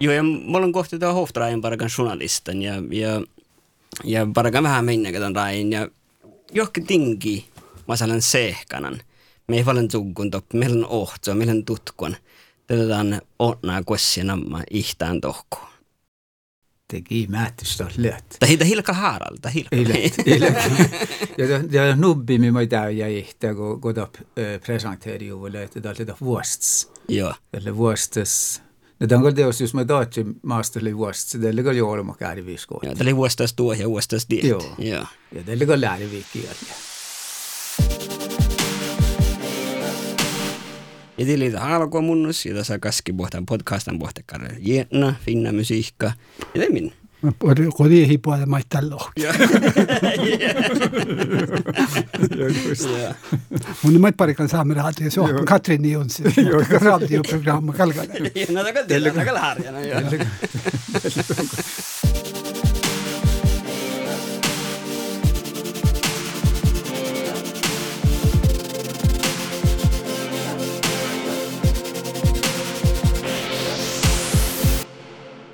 Joo, ja mä olen kohti tuo Hoftrain parakan journalistan ja, ja, ja parakan vähän mennäkään rain ja johonkin tinki mä saan sehkanan. Me ei paljon tukun toppi, meillä on ohtoa, meillä on tutkun. Tätä onnaa kuessia namma ihtään tohkuun tegi määtistä löt. Tai hiitä hilka haaralta, hilka. ja, ja nubbi mi ei täy ja ihtä, kun kun tap presenteeri juuri, että tämä on vuosts. Joo. Eller vuostes. No tämä on teos, jos mä taatsin maasteli vuosts, det är ju olema käri viiskoon. Joo, tämä oli vuostas tuo ja vuostas diet. Joo. Joo. Ja det är läri viikki. Ja till alkoi munnus, ja tässä kaski pohtan podcastan pohtakar jäna, finna musiikka. Ja det Podía ir puede maistar lohki. Mun mait pari kan saamere haati so Katrin Jonsi. Radio programma kalgale. Ja, no, det kan det. Det kan det.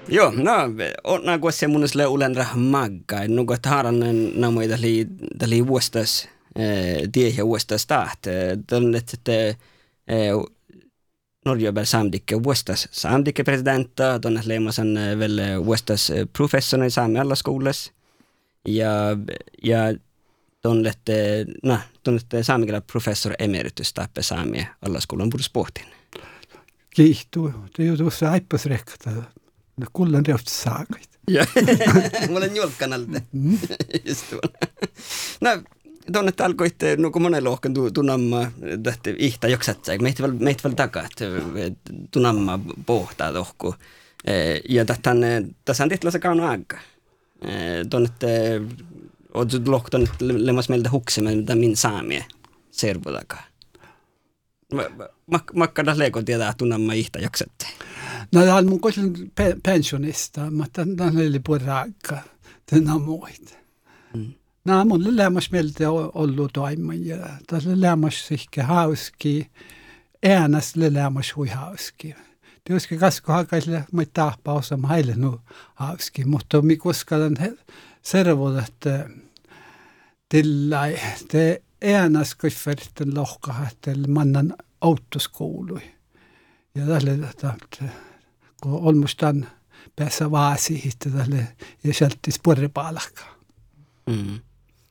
Joo, no, on kuin semmoinen ulen rahmagga. Nuko taharan namoi täli, täli vuostas, tie ja vuostas taht. Tällä, että Norge bär samdikke vuostas samdikke presidenta, tuonne leimasan väl vuostas professorna i sami alla skolas. Ja, ja tuonne, no, tuonne saamikella professor emeritus tappe saamia alla skolan borde sportin. Kiihtuu, det är ju No kullan reosta saakait. Joo, mä olen julkkanalta. Mm. Just tuolla. No, tuonne alkoitte, no kun monen lohkan tunamma, tähti ihta joksatsa, meitä väl, meitä väl takaa, tunamma pohtaa tohku. Ja tähtän, tässä on tehty kauna aika. Tuonne, oot lohkan lemmas meiltä huksimme, mitä min saamie servo takaa. Makkada leko tietää tunamma ihta joksatsa. On mun koisin pe- pensionista, mutta tämä oli puhuta tänä muita. Mm. Nämä mun lämmäs mieltä ollut ja tässä lämmäs ehkä hauski, äänäs lämmäs hui hauski. Tietysti kasko hakaisille mä tahpa osa heille nu hauski, mutta mi koskaan servo, että tilla te äänäs kuifferten lohkahat, mannan autoskoului. Ja tälle, että kun olmustan päässä vaasi tälle ja sieltä sporripaalakka. Mm.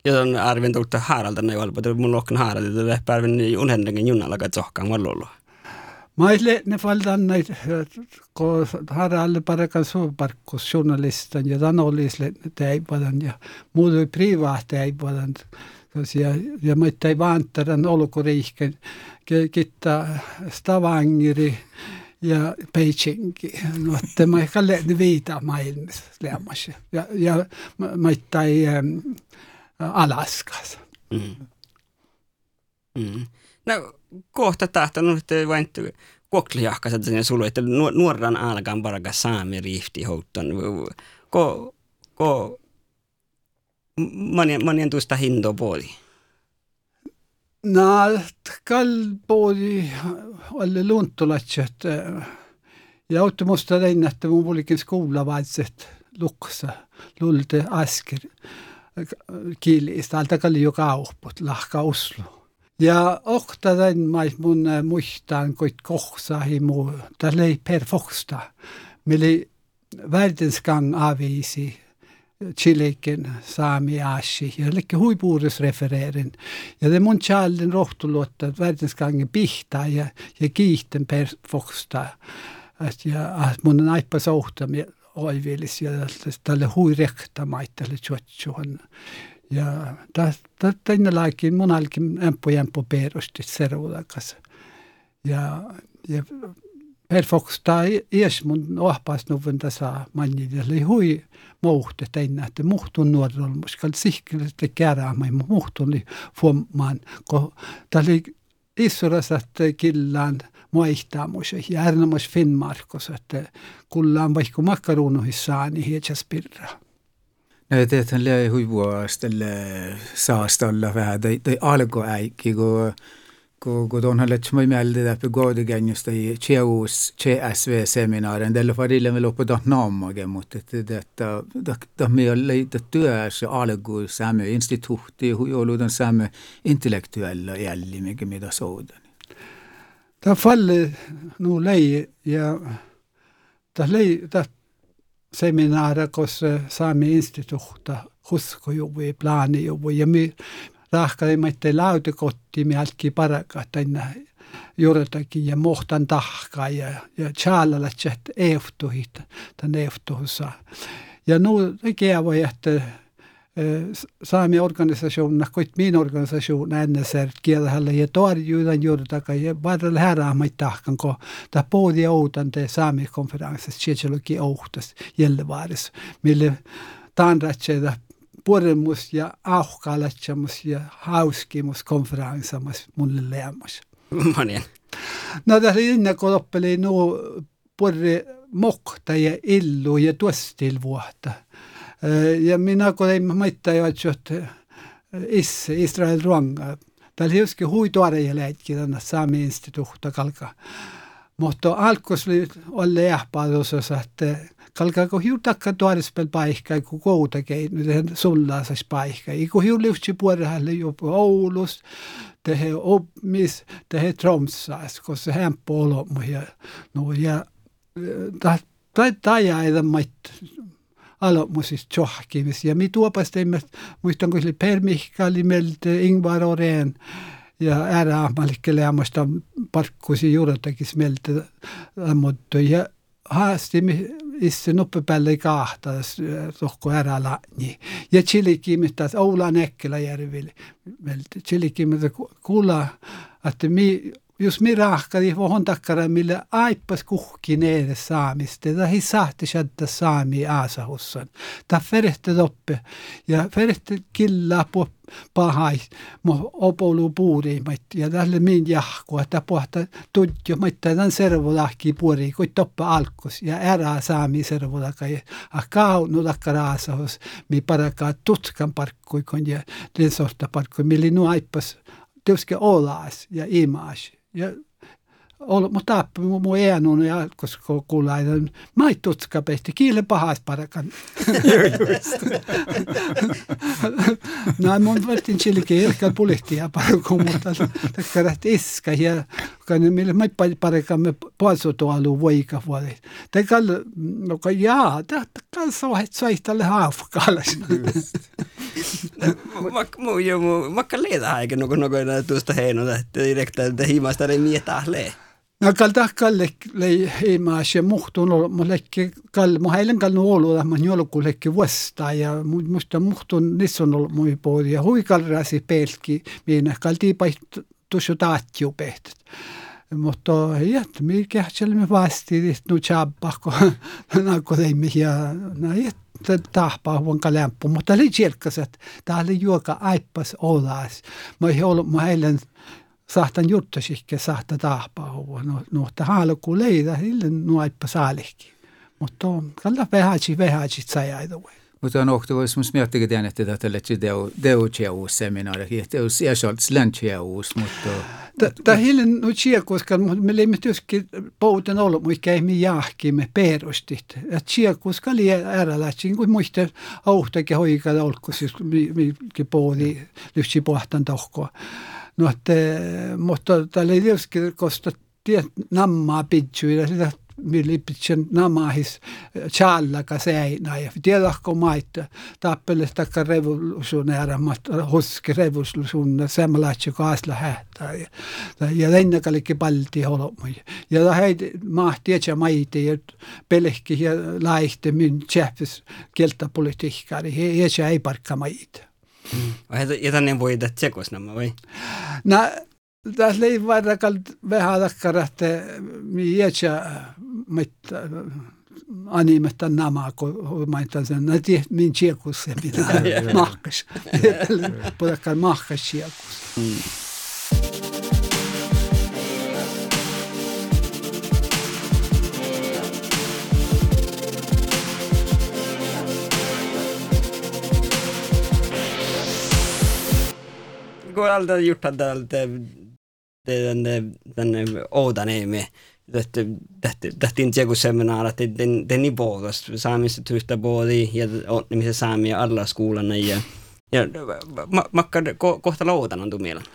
Ja on arvin tulta haaralta ne valpa, että mun lohkan haaralta, että päivän unhendenkin junalla katsohkaan vallolla. Mä ei ne valdan näitä, kun haraalle parakan suuparkkus journalistan ja tämän olisi teipadan ja muuta privaat teipadan. Ja, ja mä ei vaantaran olukuriihken, kittää Stavangiri, ja Beijing. No, että mä ehkä lehti viita maailmassa lämmässä. Ja, ja ei ähm, Alaskas. Mm. Mm. No kohta tahtonut, että vain kuokliahkasat sen sulu, että nuoran alkan paraka saami riifti houtton. Ko, ko, manien, manien tuosta hinto Nad kall poodi alle luntulatsat eh, ja automusta lennätte mun pulikin skoolavaiset luksa lulde asker eh, kielistä alta kalli jo kaupput lahka Oslo. Ja ohta den mais mun eh, muistan kuit kohsa himu, tässä ei per foksta. Meli världensgang avisi Chileiken saami aasi ja lekki huipuudessa refereerin. Ja det mun challin rohtulotta världensgangen pihtaa ja, ja kiihten per fokstaa. Ja mun naippa sohtamia oivilis ja tälle hui rekta maittalle tjotsuhan. Ja tänne laikin mun alkin empo jämpo perusti seruudakas. Ja, ja per fokstaa ies mun ohpaas nuvun tasa manjille hui muuhte teinä, että muhtun nuorilla, koska sihkille te käräämä, muhtun li fuomaan, kun tällä issurassa, että killaan muistaa muissa, ja ärnämäs Finnmarkos, että kullaan vaikka makkaruunuhissaan, niin hietsas pirra. No teethän löi huivuasta saastalla vähän, tai, tai alkoäikki, kun kun, kun tuonhan lähtee mieltä läpi kohdikennjusta i CEUs CSV-seminaarin, tällä farille me loputaan naammakin, mutta että että me on leitä työssä alkuun saamme instituutti, jouluuden saamme intellektuella jälli, mikä mitä soudan. Tämä falli nu lei ja tämä lei, tämä seminaari, koska saamme instituutta, huskojuvi, plaanijuvi ja me rahkaimatte lautekotti mihalki parakatena juurtaki ja mohtan tahka ja, ja tšaalalatset eeftuhit, tän eeftuhussa. Ja nu keavo että saami organisation, kuit min organisation NSR, kielhälle ja torjuudan juurtaka ja varrella häraamait tahkan, kun ta puhudi outan te saami konferenssissa, tsetsiologi ohtas, jälle vaaris, mille taanratseida puremus ja auhkalatsemus ja hauskimus konferenssamus mulle leamus. Monien. No tässä inne kun loppeli nuo purre mokta ja illu ja tuostil vuotta. Ja minä kun ei maittaa jo, että is, Israel ruanga. Täällä hiuski hui tuore ja leitki tänne saami instituutta kalka. Mutta alkus oli olle jähpaadusossa, kalka kohjuta hakka tuoris peal paikka, kun kouta keinyt, sulla saisi paikka. Kohju liusti puolehalle jopa Oulus, tehe opmis, tehe Tromsas, kun se hämppu olomu. Ja, no, ja tai tajaida mait alomusist johkimis. Ja mi tuopas teimme, muistan kun oli Permihka, oli meiltä Ingvar Oreen, ja ääreahmalikele jaamasta parkkusi juuretakin meiltä ammuttu. Ja haastimi isse nuppe päälle kahta tohko ära laani. Ja chilikimistä Oula Nekkelä järville. Chilikimistä kuulla, että mi jos mi rahkadi vohon takkara, millä aippas kuhki neede saamista. Tämä hi sahti shadda saami aasahussan. Tämä ferehte toppe. Ja ferehte killa po pahai, mo opolu puuri, ja tälle min jahku, että pohta tudju, mutta tämän servolahki puuri, kun toppa alkus, ja ära saami servolaka, ja kaunu takkara aasahus, mi parakaa tutkan parkkui, kun ja den sorta parkkui, milli nu aippas, teuske olas ja imas ja ol, mu taap mu, mu eenun ja koska kuulla mä ei tutska pehti kiile pahas parakan. no mun vertin chilki ehkä pulihti ja paraku mutta takkarat iska ja kan millä mä ei parakan me puolso tuolu voika vuodet. Tekal no ka jaa, takka sohet soihtalle haafkalas. Mu jo mu makka leeda eikä nuko nuko tuosta heinoa, että direktä himasta ei mietä lee. No kal tah kal lek lei ei ma se muhtun mo lekki kal mo heilen kal no olu ma nyolo ku lekki vasta ja musta muhtun nisson ol moi poodi ja hui kal rasi pelki minä kal tiipa tusu taatju pehtet. Mutta jät, mi kähtselle vasti nu chabba ko na ko teimme ja na jät tahpaa huonka lämpö, mutta oli tjelkas, että tää oli juoka aippas olas. Mä ei ollut, mä sahtan juttasikke sahta tahpaa no no leida illen nuaippa saalihki. Mutta kalla vähäsi vähäsi sajaidu. Mutta on ohtu vois mus miettikin tiedän, että tätä lähtee deu deu uus seminaari, että us iäsolts uus, mutta Tämä hillen nu koska me leimme työskin pouten ollut, mutta käimme jahkimme perustit. Että koska oli äärälätsin, kun muista auhtakin hoikalla olkus, mikä poodi lyhtsi pohtan tohkoa. noh, eh, måste tälle livskirkosta tiet nammaa pitsuina sitä millipitsen namahis challaka seinä ja noh, eh, noh, tiedäkö maita. Tappelesta ka revolutionäära mutta huski revolutionäära semmoilaatsi kaasla hähtää ja ja noh, lennakallikki palti holomui ja läheit maa tietsä maite ja pelehki ja laihte min tseppis kieltä politiikkaa niin ei parkka maita ja tänne voi tehdä tsekos nämä vai? No, tässä ei varrakaan vähän takkarahte, mi jätsä, mutta animetta nämä, kun mainitsen sen, että tiedät, min tsekus se pitää mahkas. Puhutaan mahkas tsekus. Går aldrig gjort det den, den Oudaneemi, tehtiin joku seminaari, että den, den i Bogas, saamisinstituutta både ja ottamisen saamia alla skolorna ja, ja makka ko, kohta Oudanan tu mieleen.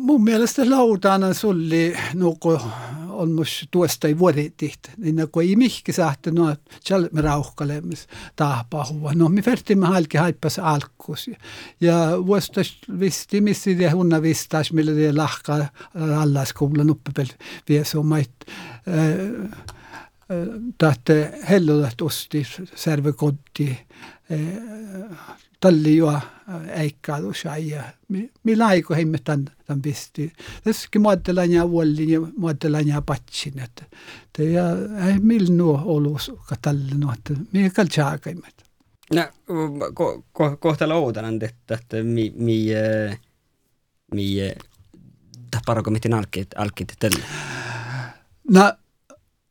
Mun mielestä lautaana sulli nuko olmus tuosta ei vuodetihti. Niin no, nagu kun ei mihki saattu, no tjäl me rauhkalemis taapahua. No me vertimme halki haippas alkuus. Ja vuosta visti missi ja hunna vistas, millä ne lahkaa äh, allaskuulla nuppepel viesumait. Äh, äh, tahte helludat osti servekotti äh, talliua äikkaadus ja millä aiko heimme tämän, tämän pisti. Tässäkin muodellaan ja vuolin ja muodellaan ja patsin, että te ja ei millä nuo olus katallinu, että mikä kaltsaakaimet. No, ko, ko, kohta loudanan, että, että mi, mi, mi, taparako miten alkit, alkit tälle? No,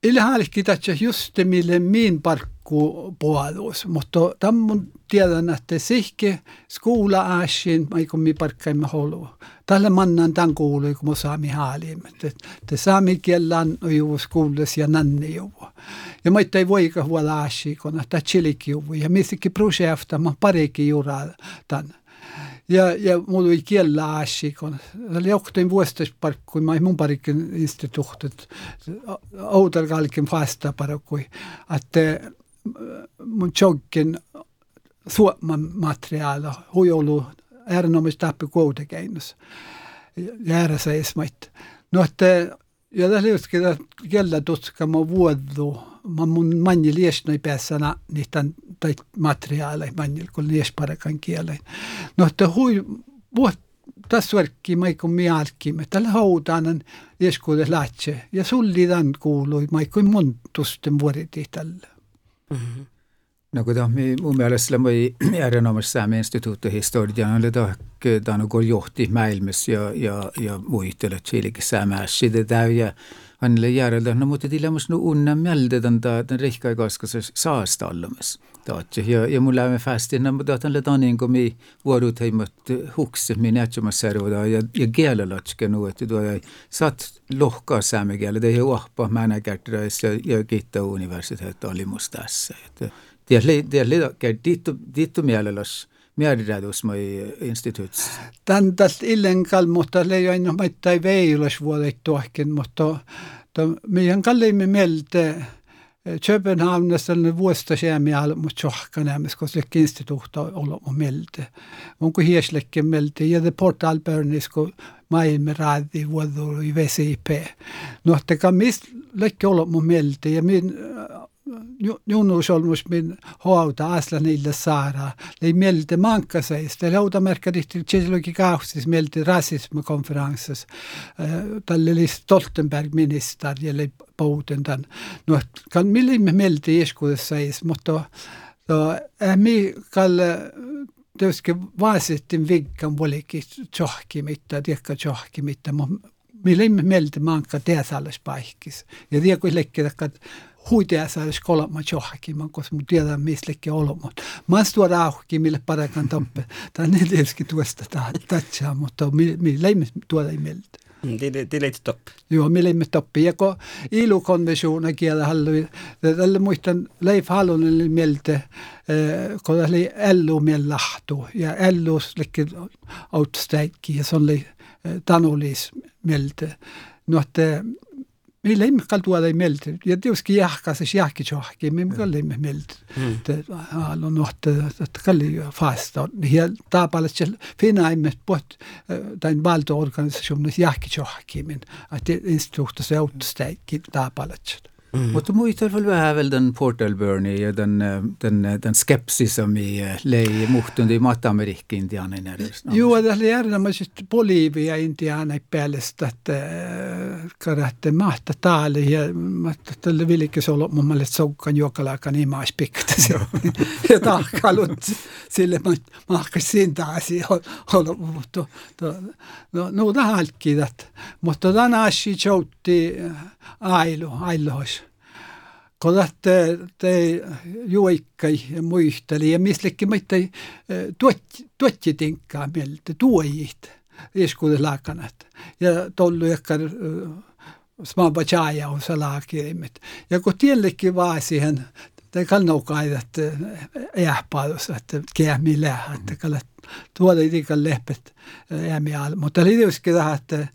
ilhalki tässä just mille min kun puolus. Mutta tammun tiedän, että sihki skuula ääsin, maikun mi parkkaimme holua. Tälle mannan tämän kuului, kun me saami haalimme. Te saami kielän juus kuules ja nänni juua. Ja mä ei voika huola ääsi, kun nähtä chilik juua. Ja missäkin pruseafta, mä parikin juuraa tänne. ja, ja mul oli kellaasi, kun oli johtuen vuostas parkku, ma ei mun parikin instituut, et autol kalkin vasta parkku, et mun suoman materiaala, huijolu erinomaisesti täppi koudekeinnus. Järjesäismait. No, että ja tässä että kellä tutka mä vuodu, mä mun manni liesnoi päässänä niitä materiaaleja manni, kun liesparakan kielen. No, että hui, vuot, tässä verkki mä kun mielkimme, tällä haudaan ieskuudes lähtse, ja sulli tämän kuului, mä kun mun tusten vuoriti tällä. Mm-hmm. No kun mi, mun mielestä moi erinomaisesti Saamen instituutti historian oli tämä kun johti maailmassa ja, ja, ja muistella Chilekin Saamassa sitä ja hänelle järeltä. No mutta tilemmos nu unna mjäldetan ta, den rikka kaskassa saasta allumis. Taatsi, ja, ja mun lämmin fästi, no mutta tämän let anin kun mi vuodut heimot hukset min jätsumas servoda ja, ja kielelotske nu, että tuo ei saat lohkaa saamen kielä, ei uahpa mänäkärträis ja, ja kiittää universiteetta oli musta tässä. Tiedä, tiedä, tiedä, tiedä, tiedä, tiedä, tiedä, tiedä, instituuts. Tän tästä illenkal, mutta leijoin maittai veilas vuodet tuohken, mutta meidän kalliimme mieltä Köpenhamnassa on vuosta siellä, mutta tjohkanemis, koska se instituutta on ollut mieltä. Onko hieslekke mieltä, ja det portal börnis, kun maailme raadi vuodu i VCIP. No, että mistä lekke ollut mun mieltä, ja min junnuusolmus min hauta aslan illa saara. Lei mielte mankkasa ees, lei haudamärka tihti tšesilogi kahtsis mielte rassismi konferentsis. Äh, Tal oli Stoltenberg minister ja lei puhuten tän. No, kan mille me mielte eeskudessa ees, mutta to, äh, mi kall äh, Tõuske vaasitin vinkan volikin tjohkimitta, tiekka tjohkimitta, mutta mille me mielte mankka teesallis paikis. Ja tiekku lekkidakka, että huiteassa kolma johonkin, koska mun tiedän mislekin mutta mä oon tuoda auki, mille parakan toppe. Tämä on tietysti tuosta tatsaa, mutta millä ei tuoda ei mieltä. Det är topp. Joo, me leimme toppi. Ja kun ILU-konventiona kielä hallui, tällä muistan Leif Hallonen mieltä, kun oli LU lahtu, ja LU likin outstäikki, ja se oli tanulis mieltä. No, että Meillä ei mikään tuoda ei mieltä. Ja tietysti jahkaa se jahki johki, me mikään ei mieltä. Että on nohta, että kalli fasta. Ja taapalle se finaimme puhut tämän valtoorganisationen jahki johki, että instituutta se auttastäikki taapalle. Mm. Mutta muistar väl väl den Portal Bernie den, den, den skepsis som i lei muhtun i Matamerikki intianen Joo, det är järjestelmäisesti Bolivia intianen päällistä, että karatte mahta täällä ja tällä vilkis ollut mun mielestä soukkan jokalaikan imaas pikta ja tahkalut sille mahkas siitä asia ollut, mutta no, no tähän halkkidat, mutta tänä asia joutti ailu, ailuhois. kodas te, te juoikai muisteli ja mislikki mitte tuot, tuotitinkaa mieltä tuojit iskuuden laakanat ja tollu ehkä smaan pachaja on salaakirimit. Ja kun tiellekin vaan siihen, te kannaukaan, että ähpaadossa, että käämi lähä, että kalle tuolla itikän lehpet Eh, jääme all, mutta oli tietysti tahte, eh,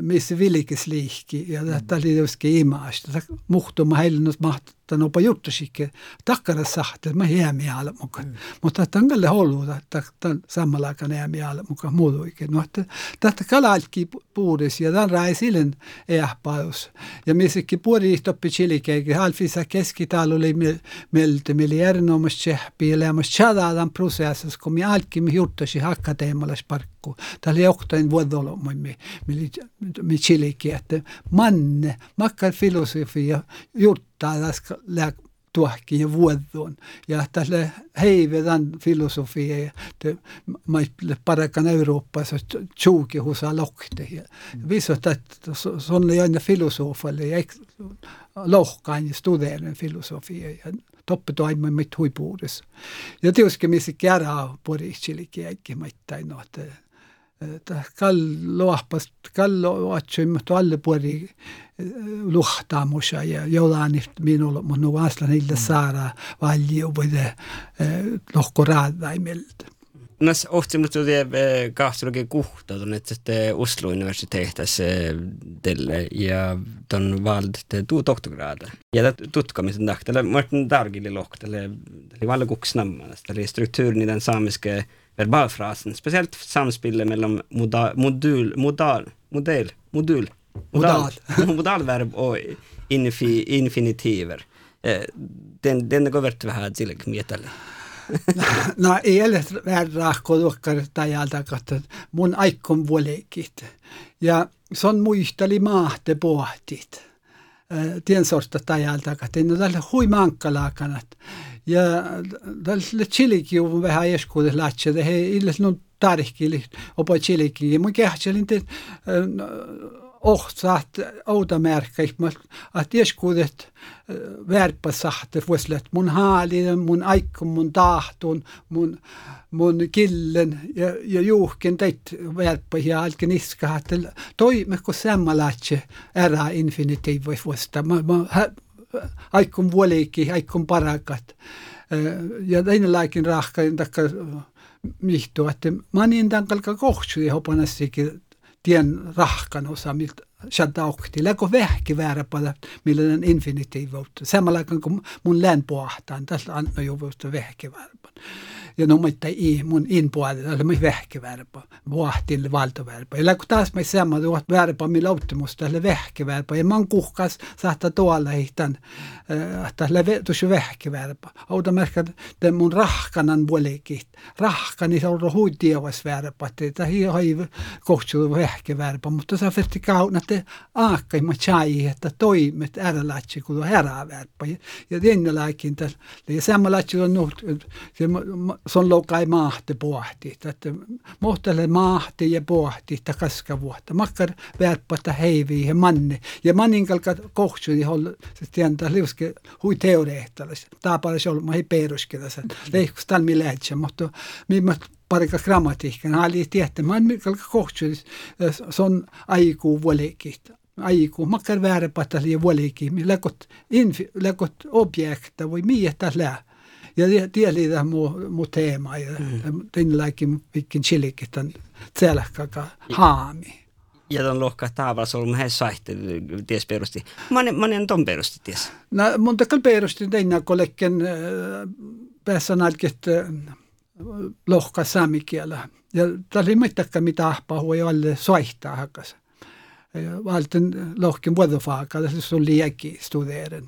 missä villikes liikki ja mm. tämä oli tietysti imaasta. Muhtuma heilunut mahtaa nopa juttu sikke. Takkara sahte, mä jäämme all mukaan. Mm. Mutta tämä on kyllä ollut, että tämän samalla aikaan jäämme all mukaan muutoikin. No, että tästä kalalki puudes ja tämän raisilin ehpaus. Ja missäkin puolihtoppi chilikeikin, halfissa keskitalo oli mieltä, meillä järjenomassa tsehpiä, lämmässä tjadadan prosessissa, kun me alkimme juttuisi hakkateemalla sparkki. Hakkateemalla sparkku. Tämä oli johtain vuodolla, me, me, me chilikin, että manne, makkar filosofia, juttu taas tuohki ja vuodon. Ja tälle heivedän filosofia te maitle parakan Euroopassa tjuuki husa lohte. Ja visst että on aina filosofalle ja lohkaan ja studeeren filosofia ja toppetoimme mit huipuudessa. Ja tietysti missä käydään porihtsilikin äikki maittain, no, että Eh, kall loahpast kall oatsim tualle puoli eh, luhtamusa ja jolanit minulla mun nagu vastan illa mm. saara valju vuode eh, lohko raadaimilta. Nas ohtsim nyt tuli kahtelukki kuhta tuonne Oslo universiteetassa tälle ja tuon vald tuu doktoraada. Ja tutkamisen nähtele Martin Dargille lohtele, eli valkuksnammanas, eli struktuurin den samiske verbalfrasen, speciellt samspelet mellan moda, modul, modal, modell, modul, modal, modalverb och infi, infinitiver. Eh, den, den går vert vähän sille mietalle. no ei ole verrahko tuokkar tajalta katsoa mun aikon vuolikit. Ja se on muisteli maahte pohtit. Tien sorta tajalta katsoa. No tälle hui mankkalakanat. Ja tälle chilikin on vähän eskuudessa lähtsä. He illes no tarkki opa chilikin. Ja mun kehtselin te ohtsaat outamärkkäik, että eskuudet värpä sahte vuoslet mun haalinen, mun aikon, mun tahtun, mun, mun killen ja, ja juhken teit värpä ja alken iska, että toimeko sammalatse ära infinitiivoi vuosta. Mä, mä, aikon vuoleikki, aikon parakat. Ja teine laikin rahkain takka mihtu, että mä niin tämän kalka kohtsuja hopanassikin tien rahkan osa, miltä sieltä okti. Läkö vähki väärä pada, millainen infinitiivuutta. Samalla kun mun län pohtaan, tässä on jo vähki väärä ja no mutta i mun inpuolella mä vähkivärpa, vuohtille valtovärpa. Ja kun taas mä samma tuot värpa mi lauttimusta tälle vähkivärpa. Ja man kuhkas saattaa tuolla hitan, että tuossa vähkivärpa. Auta märkä, että mun rahkanan vuolikit. Rahkani se on huitiavas värpa, että hi hai kohtsu vähkivärpa. Mutta se on kauna, että aakkai mä chai, että toimet ärälatsi, kun on härävärpa. Ja tienne laikin tällä. Ja samma latsi on nuht, on loukai maahti pohti, että mohtele maahti ja pohti, että kaska vuotta. Makkar värppata heivi ja manne. Ja mannin kalka kohtsu, niin hol, se tientää liuske kuskil huviteoreetlasi, tapalas olema hipeeruskilas, leihkus talmi lähtsä, mutta mimmät parikas grammatiikka, oli tietty, mä en mikään kohtuus, se on aikuu vuolikit, aiku makkar vääräpätäli ja vuolikin, lekot, infi, lekot objekta voi miettä lää. Ja tieli tämä mu, mu teema ja mm. tämän laikin vikin chilikin tämän tselkkakaan haami. Ja ton lohka taavas ollut mehän saitte, ties perusti. Monen, monen ton perusti, ties? No, mun takal perusti tänne kollekken äh, päässä nalket äh, lohka saamikielä. Ja tämä oli mittakka mitä ahpaa huoi alle soihtaa hakkas. Valten lohken vuodofaaka, se oli liäki studeeren.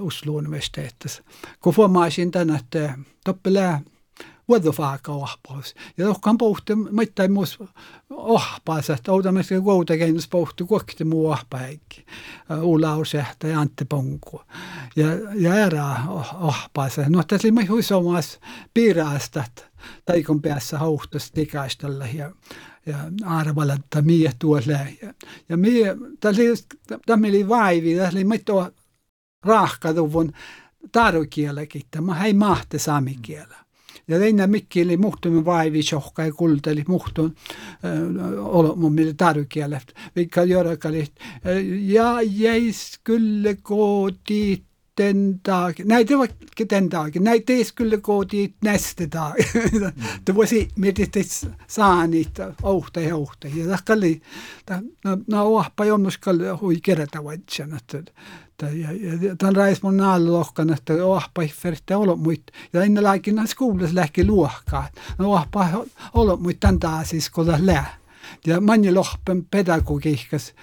Oslo universiteetissa. Kun huomasin tänne, että toppelää vuodofaaka ohpaus. Ja mitä muus ohpaus, että outamme se kuitenkin pohti kuokti muu ohpaikki. Ulla Osehta ja Antti Ponku. Ja, ja erä ohpaus. No tässä oli ihan isomas piiraasta, taikon päässä hauhtas tikaistella ja ja arvalla, että mie tuolla. Ja, ja mie, tämä oli vaivi, tässä oli mitä rahkaduvun tarukielekin, tämä ei mahte saamikielä. Ja teine mikki oli muhtumme vaivi sohka ja kulta oli muhtun äh, olomu mille tarukieleft. Vikka jorakalit. Ja jäis kyllä kooti den dagen. Nej, det var den dagen. Nej, det skulle gå dit nästa dag. det var si, med det saanit, ohta ja ohta. Ja det kalli, no, ohpa jonnus kalli hui kerätä vaitsen, että ja, ja tämän rais mun naalulohkan, että ohpa fertte olo muit. Ja ennen laikin skuulis lähki luohkaa. No ohpa olo muit tämän taasis, kun lää. Ja manni lohpen pedagogiikas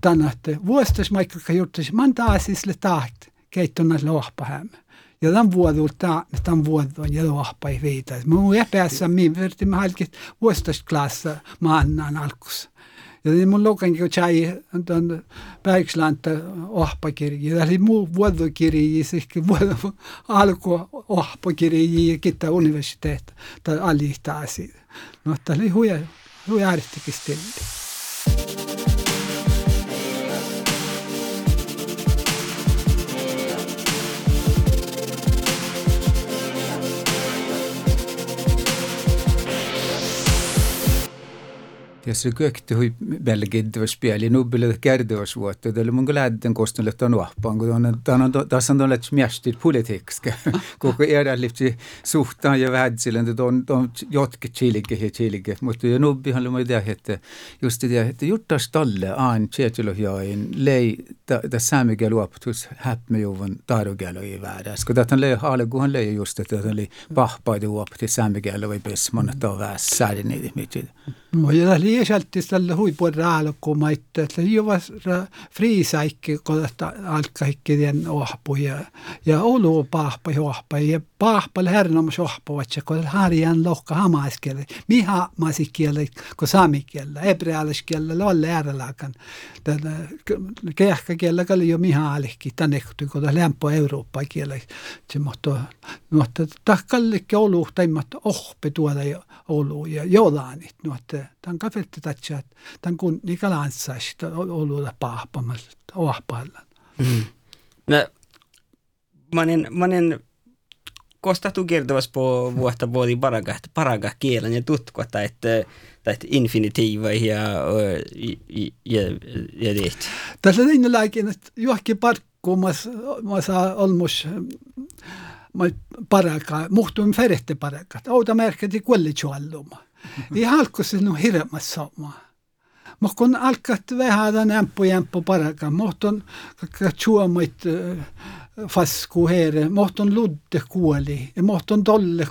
tänne, että vuostas maikka juttuisi, man taasisle tahti keittonas lohpahem. Ja tämän vuodulta, tämän vuodon ja lohpa ei viitä. Mun epässä min verti mä halkit vuostasklassa maannan alkus. Ja niin mun lokan kun chai tämän päikslanta ohpakirja. Ja oli muu vuodokirja, sitten vuodo alku ohpakirja ja kitta universiteet tai alihta asia. No, tämä oli huja, huja artikistelti. Kökti hui belgidvas speli nubbele kärdivas vuotta tälle mun läden kostnalle ta nuahpan kun on on tässä on tälle mjästit politiikska koko lifti suhtaan ja vähädsille on on jotke chilike ja chilike. Mutta ja nubbi han lumai det hette just det hette jutta stalle an chetilo jain lei ta samiga luoptus häppme juvan tarugelo i världen det han lei hale guhan lei just det att lei pahpaide uopti samiga vai besmon ta väs särni mitid No ja liisaltis tällä huipuolella alkumaita, että juvas friisaikki, kun alkaikkien ohpu ja, ja olu pahpa ohpa ja pahpa hernomus ohpa, että kun harjan lohka hamaiskelle, miha masikielä, kun saamikielä, hebrealiskielä, lolle äärelaakan, kehkäkielä, kalli jo miha alikki, tänne kun lämpö Eurooppa kielä, se mutta, mutta takkallikki olu, teimmat ohpe tuolla olu ja jolanit, mutta tämän kafette tatsat, tämän kun nikalansasta olulla pahpamalla, ohpalla. Mm. No, mä olin, mä olin kostahtu kertovas på vuotta vuosi paraga, paraga kielen ja tutkua, että että infinitiiva ja, ja, ja, ja det. Tässä on niin laikin, että johonkin parkkuun mä, saa olmus ma paraga, muhtun ferette paraga, ouda märkati kuollitsualluma. I alkusin no hirmas sama. Mä kun alkat vähän ämppu jämppu paraga, muhtun katsuamait fasku here, muhtun ludde kuoli, ja muhtun tolle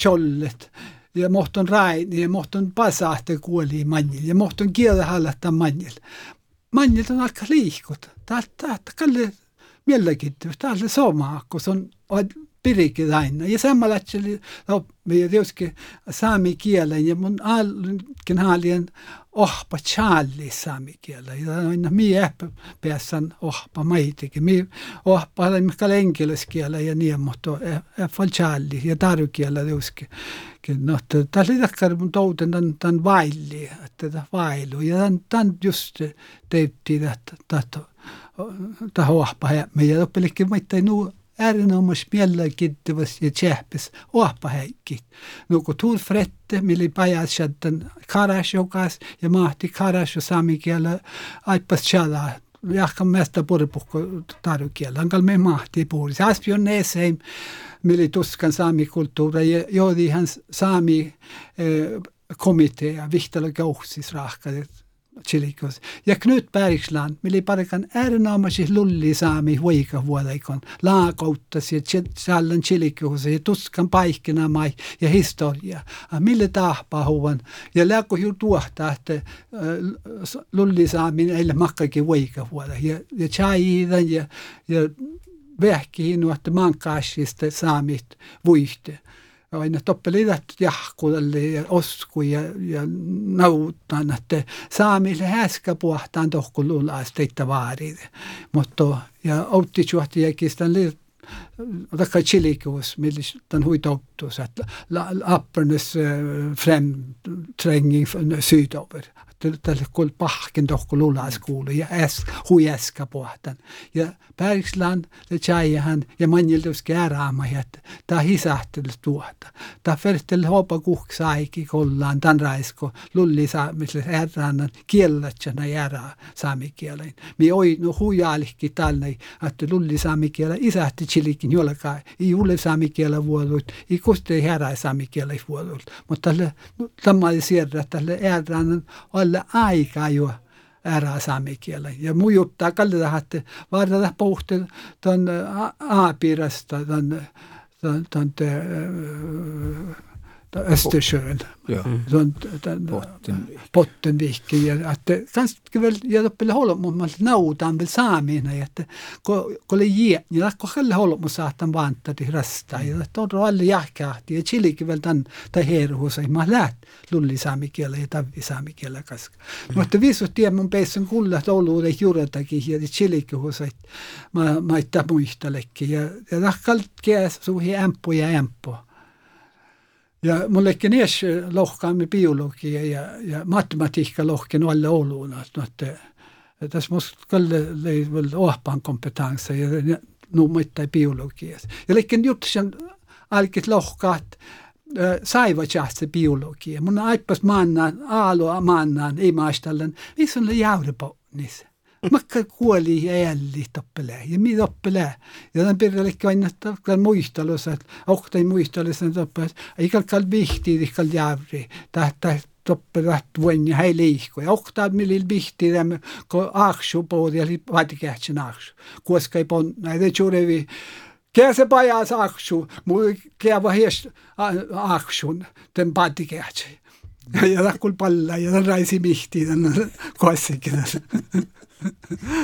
chollet ja muhtun raini ja muhtun pasahte kuoli manjil ja muhtun kielä hallata manjil. Manjil on alkaa liikuta. Täältä kalle mielenkiintoista. Täällä sama, kun se on pirikin aina. Ja samalla oli oppii tietysti saami kielen ja mun alkin haalien ohpa challi saami kielen. Ja aina mi äppä päässän ohpa maitikin. Mi ohpa mikä enkeläskielä ja niin, mutta äppä challi ja tarukielä tietysti. No, tämä oli takkar mun touten tämän, vaili, että vailu. Ja tämän, tämän just teettiin, että tämä ohpa. Ja oppilikin maittain nuu erinomas mielenkiintois ja tsehpis ohpaheikki. No kun tuul frette, millä pajas sitten karas jokas ja mahti karas ja sami kielä aipas chala. Jahkan mesta purpukko tarukielä. Ankal me mahti puhuisi. Aspion neseim, millä tuskan saami kulttuuri ja joodi hän saami eh, komitea, vihtala kauhsis rahkadet tšilikus. Ja nüüd pärislan, mille parkan äärenaamasi lulli saami huiga vuodaikon, laakautas ja seal on tšilikus ja tuskan paikina mai ja historia, mille tahpa huvan ja läku ju tuohta, että äh, lulli saami ei makkaki huiga vuoda. Ja, ja tšaiidan ja, ja vähkiin, että maankaasista saamit vuihte vaid noh, topelidät jahkudalle ja osku ja, ja nautan, että saamisen häskä puhtaan tohkululas teitä vaarid. Mutta ja autti juhti jäkistän liittyen väga tšillikus, millis ta on huvitautus, et appenes äh, frem trenging sydover. Tälle kol pahken tohko lulaskoulu ja äs, hui äskä pohtan. Ja Bergsland, det tjäjähän ja manjiltus kääraama, että ta hisahtel tuota. Ta fertel hopa kuhksaiki kollaan tan raisko lulli saamiselle ärrannan kiellätsänä järää saamikielen. Mi oi no huijaalikki tälle, että lulli saamikielä isähti chilikin jollekaan. I ulle saamikielä vuodut, i kuste härää saamikielä vuodut. Mutta tälle, tämä oli sieltä, tälle ärrannan olla aikaa jo ära sami kielen. Ja mu juttaa kalli tahatte vaadata A-piirasta tuon, tuon, tuon, tuon Östersjön. Ja. Bottenvik. Bottenviken. Ja, att det kanske väl jag uppe hålla mot man nautan väl saamina että ko ko le je ja ko helle hålla mot saatan vanta till rasta ja att då alle jahkahti ja chilikin väl tan ta herhu sai ma läht lulli saami kielä ja tavi saami kielä kaska. Mutta visu tie mun peissun kulla touluude juuretakin ja chilikin husai ma ma itta muistalekki ja ja tahkal kies suhi ämppu ja ämppu. Ja mullekin ees lohkaamme biologia ja, ja matematiikka lohken alle oluuna, että tässä musta kalle lei vel ohpan kompetenssi ja nu mitte biologias. Ja likken juttu sen alkit lohkaat saiva se biologia. Mun aipas maannaan, aalo maannaan, ei maastallan, missä on le jaudepotnis. Makka kuoli älli toppele. Ja mi toppele. Ja tämän pirrelle aina tämän muistelus, että ohtai muistelus, että toppele. Eikä kal vihti, eikä jävri. Tähtä toppele vuonna hei liikku. Ja ohtaa millil vihti, kun aaksu poodi, eli vatikähtsän aaksu. Koska ei pon, näitä juurevi. Kää se pajas aaksu, muu kää vahies aaksun, tämän vatikähtsän. Ja takkul palla ja tämän raisi mihti, tämän kossikin.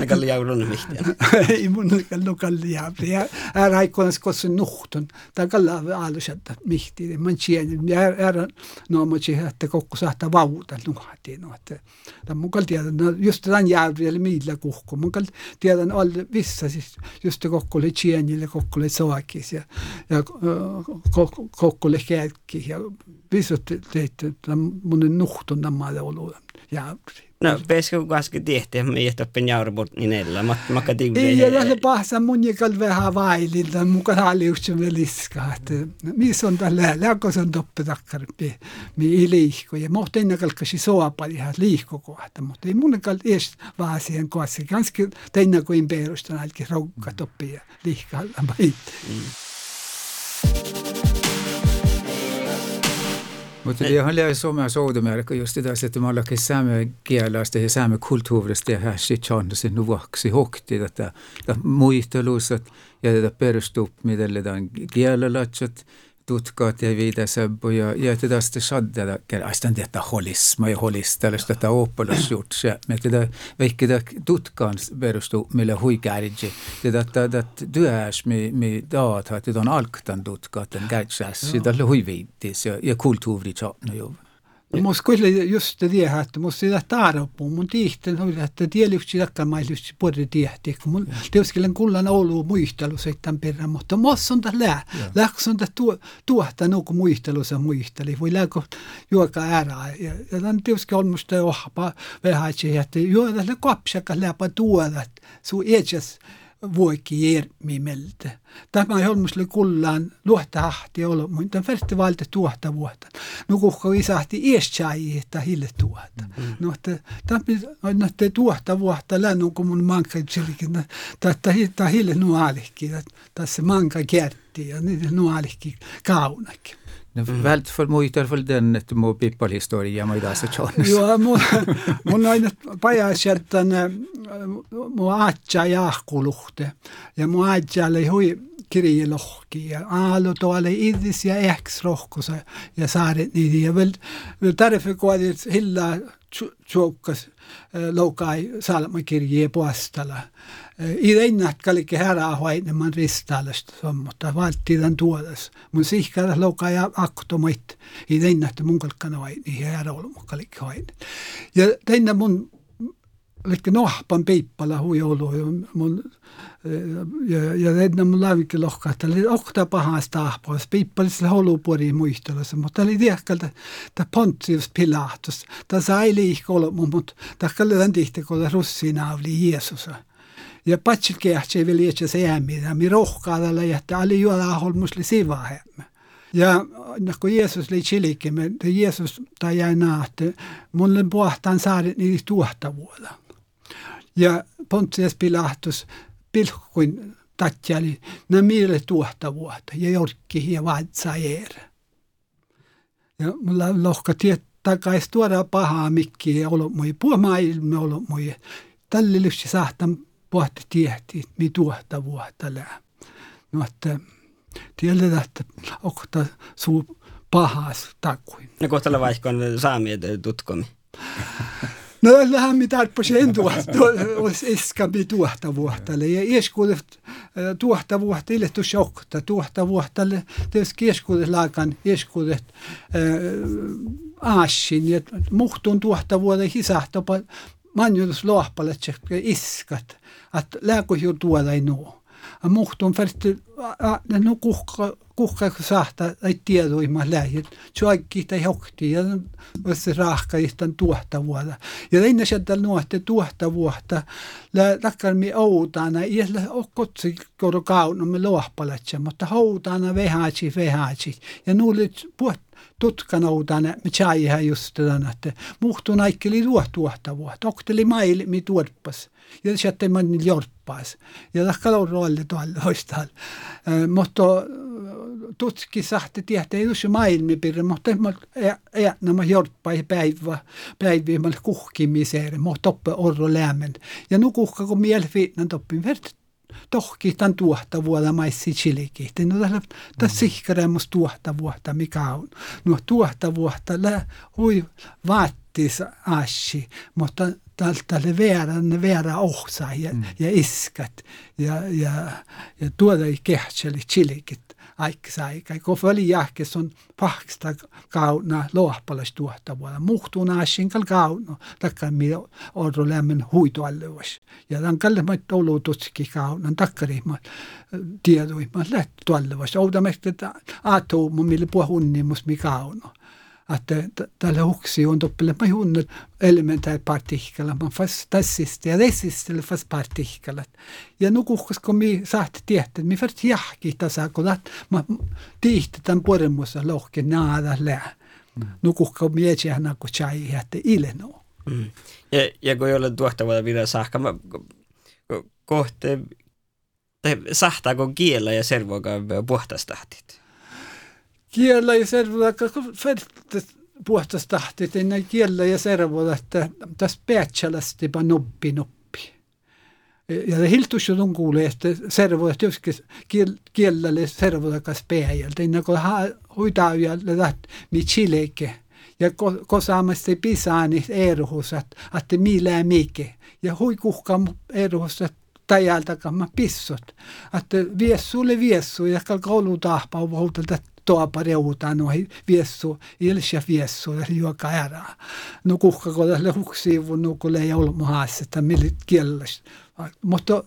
Kalli jaulun mihtiä. ei mun kallu kalli jaapri. Ja är aikkonas kossa nuhtun. Ta kalla alusatta mihti. Man tjeni. Ja är no mo tje että kokku sahta vauta nuhti. No että mun kal tiedän no just tämän jaapri eli miillä kuhku. Mun kal tiedän all vissa siis just kokkulle tjenille kokkulle soakis ja ja kokkulle kälkki ja visut teitte mun nuhtun nämä olu ja No, pesku kaske tehty, me ei tappen jaurobot niin edellä, mutta mä katin vielä. Ei, ja se pahsa mun jäkäl vähän vaililta, muka haaliuksen veliskaa, että missä on tällä, lääkos on toppetakkarpi, mi ei liikku, ja mohta ennen kalkasi soapa ihan liikkukohta, mutta ei mun kalta ees vaan siihen kanske kanske teinä kuin perustan, älki raukka toppi ja liikkalla. Mm. Vot me... jah on lähe Soome soodumärk just edasi, että me ollaankin saame kielestä ja saame kulttuurista ja hästi chansin nuvaksi hokti tätä, tätä muistelusta ja tätä perustub, miten on kielelatsat tutkat ja viida Sebbu ja, ja teda sitten saddada, ai sitä on tehtä holisma ja holistella, sitä tätä oppelas juts. Me tätä vaikka tätä tutkaan perustuu meille huikärji. Tätä tätä työs me, me daat, että on alktan tutkaa, että kärtsäässä, sitä huiviittis ja, ja kulttuuritsaatna juuri. Jo Mun kyllä just här att måste det tara på mun tihten oli että tielyksi takka mailus puoli tihti kun mun teuskelen kullan olu muistelu sitten perään mutta mos on tällä läks on tuo tuohta no kun muistelu se muisteli. Voi läkö juoka ära ja tämän teuske on musta ohpa vähän että juo tällä kapsaka läpä tuoda su ejes vuoki järmimeltä. Tämä on holmusle kullaan luohta ahti olo, mutta festivalite tuohta vuotta. No kuhko isahti että hille tuota. No, tämä te tuohta vuotta lännu, kun mun manka silikin, että hille nualikki, tässä manka kertti ja niitä nualikki kaunakin. Mhm. väldigt muidugi võrdlen, et mu people historia ma ei taha seda joonis. jaa, mu, mul ainult pajas, et on mu aadja Jaaku luhte. Ja mu aadjal ei huvi kirja lohki ja aalu toale idis ja ehks rohkuse ja saared nii ja veel, veel tarve kohe hilja tšoukas eh, laukai saalamu kirja puhastala ei rennatkaan liikke herää hoidemman ristaalasta sommutta, valtiiden tuodas. Mun sihkaras loka ja aktomoit, ei rennattu mun kalkkana hoidni, ei herää olmukka liikke hoidne. Ja tänne mun liikke nohpan peippala huijoulu, mun, ja, ja tänne mun lavikki lohka, että oli ohta pahasta ahpois, peippalisella holupori muistelussa, mutta oli tiekkalta, että pontsius pilahtus, ta sai liikko olmu, mutta ta kallidan tihti, kun russiina oli Jeesusa. Ja patsil kehtsi vielä itse se jäämiä, mi rohkaa tällä, että oli juoda holmusli sivahemme. Ja kun Jeesus oli chilikin, Jeesus tai jäi nähty, mulle puhtaan saarit niitä tuotta vuoda. Ja Pontius Pilatus pilkkuin tatjali, nämä miele tuotta vuotta ja jorkki ja vaatsa Ja mulla lohka tiet takais tuoda pahaa mikkiä ja ollut mui, puo maailma ollut mui. Tälle lyksi saahtan pohti tiehti, mi tuotta vuotta lää. No, että tiedetään, että onko suu pahas takuin. No kohtalla vaikka on saamia tutkomi. No lähden mitään på sen tuohta, iskampi tuohta vuottalle. Ja ieskuudet tuohta vuotta, ille tu shokta tuohta vuottalle. Tietysti ieskuudet laakan ieskuudet aasin. Ja muhtun tuohta vuotta hisahtopa manjutus lohpalle, iskat. Että lääkö jo tuoda ei nuo. Muhtun färti, no kuhka kuhka sahta ei tiedoima lähi. Tjoikki tai hokti ja se rahka istan tuohta vuotta. Ja ennen sieltä nuotte tuohta vuotta. Lä takkar mi outana. Ja lä okotsi koro kaunu me lohpalatse. Mutta houtana vehaatsi vehaatsi. Ja nuulit puhut tutkan outana me tjaiha just tämän, että muhtun aikeli tuohta vuotta. Okteli maili mi tuorpas. Ja sieltä man jorppas. Ja takkar on rooli tuolla hoistaan. Mutta tutki sahti tietää just maailmipirre, mutta ei nämä jorppai päivä, päivä, kuhkimiseen, mutta toppe orro lämmen. Ja nu kuhka, kun mielfiitnan toppin vert tohki tämän tuohta vuoda maissi chilikin. No tässä tässä sihkaremus tuohta vuotta, mikä on. No tuohta vuotta lä hui vaattis ashi, mutta tälle väärän väärä ohsa ja, mm. ja iskat ja, ja, ja tuoda ei kehtseli chilikit aikaisaika. Kun oli jahkes on pahksta kauna lohpalas tuottavuudella. Muhtuu naasinkal kauna, takka mi orro lämmen huitoallevas. Ja tämän kalle mä tolu tutski kauna, takkari mä tiedoi, mä lähti tuollevas. Oudamme, että aatu mun mille puhunnimus mi kauna että tällä huksi on toppele mä hunnet elementär partikkala, man fast tassist ja resistelle fast partikkalat. Ja nu kuhkas kun mi sahti tietää, mi fast jahki tasa, kun tämän puremussa lohke naada lää. Nu kuhka mi etsiä kun chai että ileno. Mm. Ja, ja kun ole tuohtavaa vielä sahka, mä kohte, sahtaako kiellä ja servoakaan puhtastahtit? kiellä ja servuda, kun puhutas tahti, että ne kiellä ja servuda, että tässä päätsälästi pa noppi noppi. Ja se hiltus on kuulee, että servuda, että joskin kiellä ja servuda kas pääjältä, ennen kuin hoitaa ja lähtee, niin chileke. Ja kosaamasti pisaani eruhus, että millään mikä. Ja hui kuhkaa eruhus, että tajalta kamma pissot. Että viessulle viessu ja kalka olutahpa on reuta no viessu, ilsä viessu, joka ära. No kuhka tälle huksiivu, no kun ei ollut mahassa, että millit kielläs. Mutta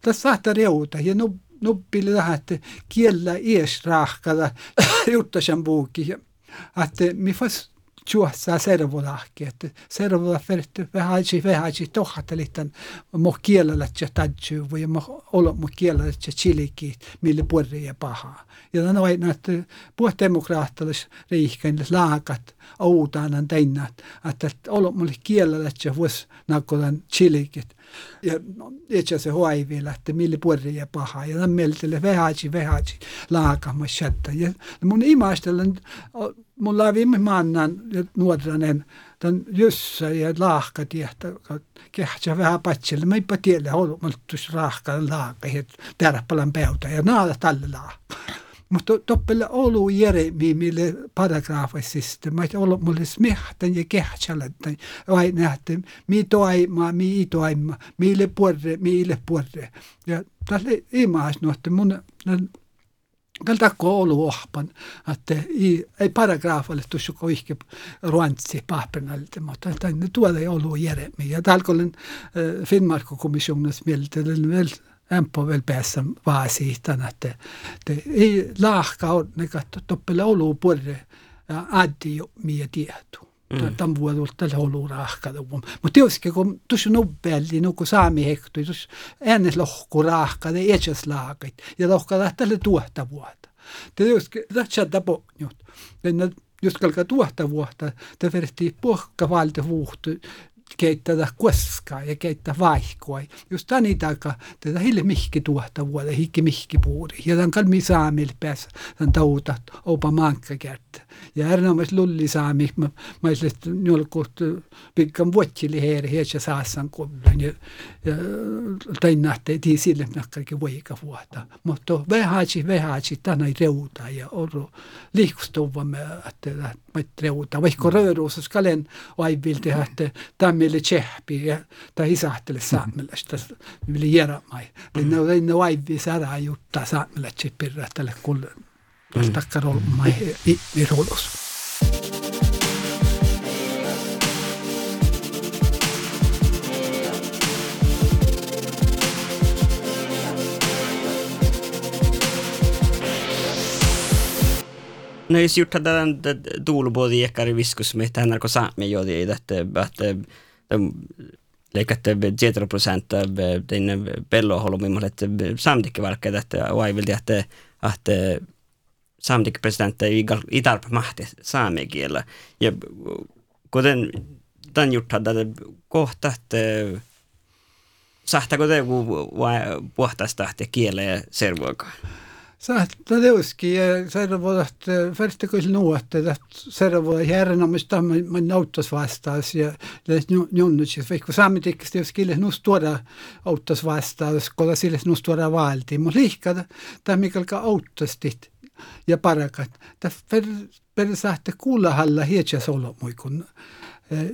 tässä saattaa reuta ja no nuppili tähän, että kiellä ies rahkada juttasen buukki. Että mi fas juossa servolahki, että servola ferti vähäisi vähäisi tohatelittan mo kielellä ja tadju vai mo olla mo kielellä ja chiliki mille puolri ja paha. Ja tänä aina että puhut demokraattilis riihkein laakat outaanan teinnat, että olla mulle kielellä ja vuos nakkolan chilikit. Ja itse se huaivilla, että mille puolri ja paha. Ja tämän mieltele vähäisi vähäisi laakamassa. Ja mun imaistelen mulla on viime maannan nuoranen tämän jyssä ja laahka tiehtä, kehtsä vähän patsille. Mä eipä tiedä, ollut multus raahka laahka, että tärppalan päytä ja naada tälle laahka. Mutta toppelle olu Jeremi, mille paragraafisista, mä et ollut mulle smehtan ja kehtsälätän, vai nähtä, mi toima, mi toima, mille puolre, mille puolre. Ja tälle imaas, että mun Kal takko olu ohpan, että ei, ei paragraafalle tuossa kohke ruantsi papernalte, mutta tuoda ei ollut järjemmin. Ja täällä olen äh, Finnmarkkokommissionens mieltä, vielä ämpä vielä päässä vaasihtana, että, että ei lahka on että toppele olu puolelle addi jo mie tietu. Mm. Tämän vuodelta olu rahka. Mutta tietysti kun tuossa nobbelli, no kun saami hektui, tuossa äänes lohku rahka, ne etsäs lahkait, ja lohka lähtee tuotta vuotta. Tietysti tässä tapahtuu. Jos kalkaa tuotta vuotta, te verti pohka valte vuhtu, keittää koskaa ja keittää vaihkoa. Just tani taika, tätä hille mihki tuotta vuotta, hikki mihki puuri. Ja tämän kalmi saamille päässä, tämän tautat, opa mankka kertaa ja Ärnamäes lullisaami mä mä sitten nylkuht pikkan vuotsili heere heetsä saassan kullan ja ja tein nähtee tii sille näkkäkin voika vuota. Mutta vähäisi vähäisi tänä reuta ja oru liikustuva me että mä reuta vaikka mm. rööruus skalen aivilti että tämmille tsehpi ja tai isahtele mm. saamelle sitä yli järämai niin mm. ne on aivi saraa jutta saamelle tsepirra tälle kullan kuulun tackar olma i, i Rhodos. No jos gjort den tuulubodi jäkkari viskus med tänär ko saami jodi että että leikatte 10 prosenttia den pello holmimalle että samtikke varkka että että että saametikkapräsidenttä itarpa mahti saamekielä. Ja kuten tämän juttu hade kohta, että sahtako te puhtaasta kieleä ja servoakaan? Saattaa teuskin ja servoivat första kyllä nuotte, että servoivat järjenomista man autos vastaus ja junnut, vaikka saametikkistä jos kille nus tuoda autos vastaus, kun sille nus tuoda valtiin, mutta liikaa tämä mikä autostit ja parakat. Per, per sähte kuulahalla hietsä solo muikun.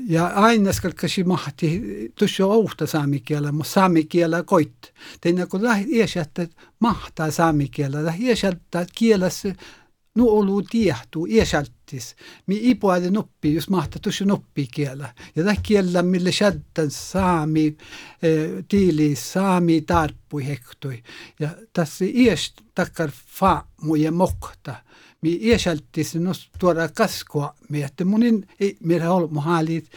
Ja aina skalkasi mahti tusjo ouhta saamikielä, mutta saamikielä koit. Tein kun lähi iäsjättä mahtaa saamikielä, lähi iäsjättä kielessä nu olu tiehtuu iäsjältis. Mi ipuade noppi, jos mahtaa tusjo noppi kielä. Ja tämä kielä, mille shaddan saami, eh, tiili saami tarppui hektui. Ja tässä iäs takkar faamu ja mokta mi iäsaltis no tuoda kaskoa mi että munin ei meillä ollut muhalit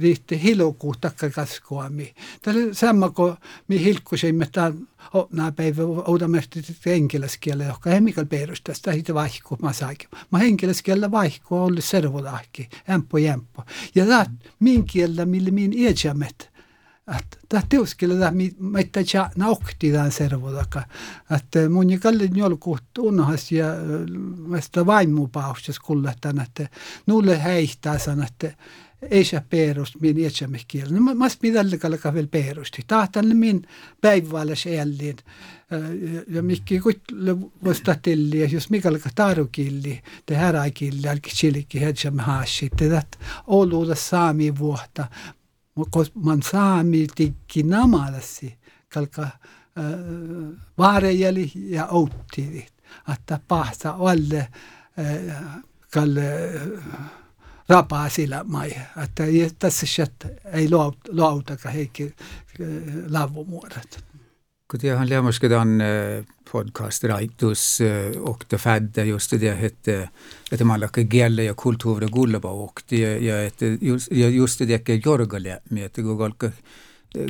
riitti hiloku takka kaskoa mi tällä sama ko mi hilkkuseimme tämän nämä päivä oudamerti henkilöskielä, joka ei mikään perusta sitä hitä vaihko mä saikin. Mä henkilöskielä vaihko oli servodahki, ämpö jämpö. Ja tämä min att tahtiu skille da mi maita cha na okti dan servo daka att eh, muni kalle njol kuht unhas ja eh, mesta vaimu paustes kulletan att nulle häihtaa san att ei saa perusta, minä ei saa mihin kielen. Mä mä mitä alkaa vielä perusti. Tahtan min päivällä siellä. Eh, ja mikki kuitenkin vasta tilli, jos mikä alkaa tarukilli, te häräkilli, alki chilikki, hän saa haassi. Tätä on saami vuotta koz mansami tikinamalasi kalka äh, vaarejali ja outtirit atta pahta olle äh, kalle äh, rapaa sillä mai että tässä chat ei lauta lauta ka heikki äh, lavu muodot kun tiedän lämmäs kedan podcast Raitus och det fädde just det hette että mallaka gelle ja kulttuuri gullaba och det ja että just just det ke jorgale med että galka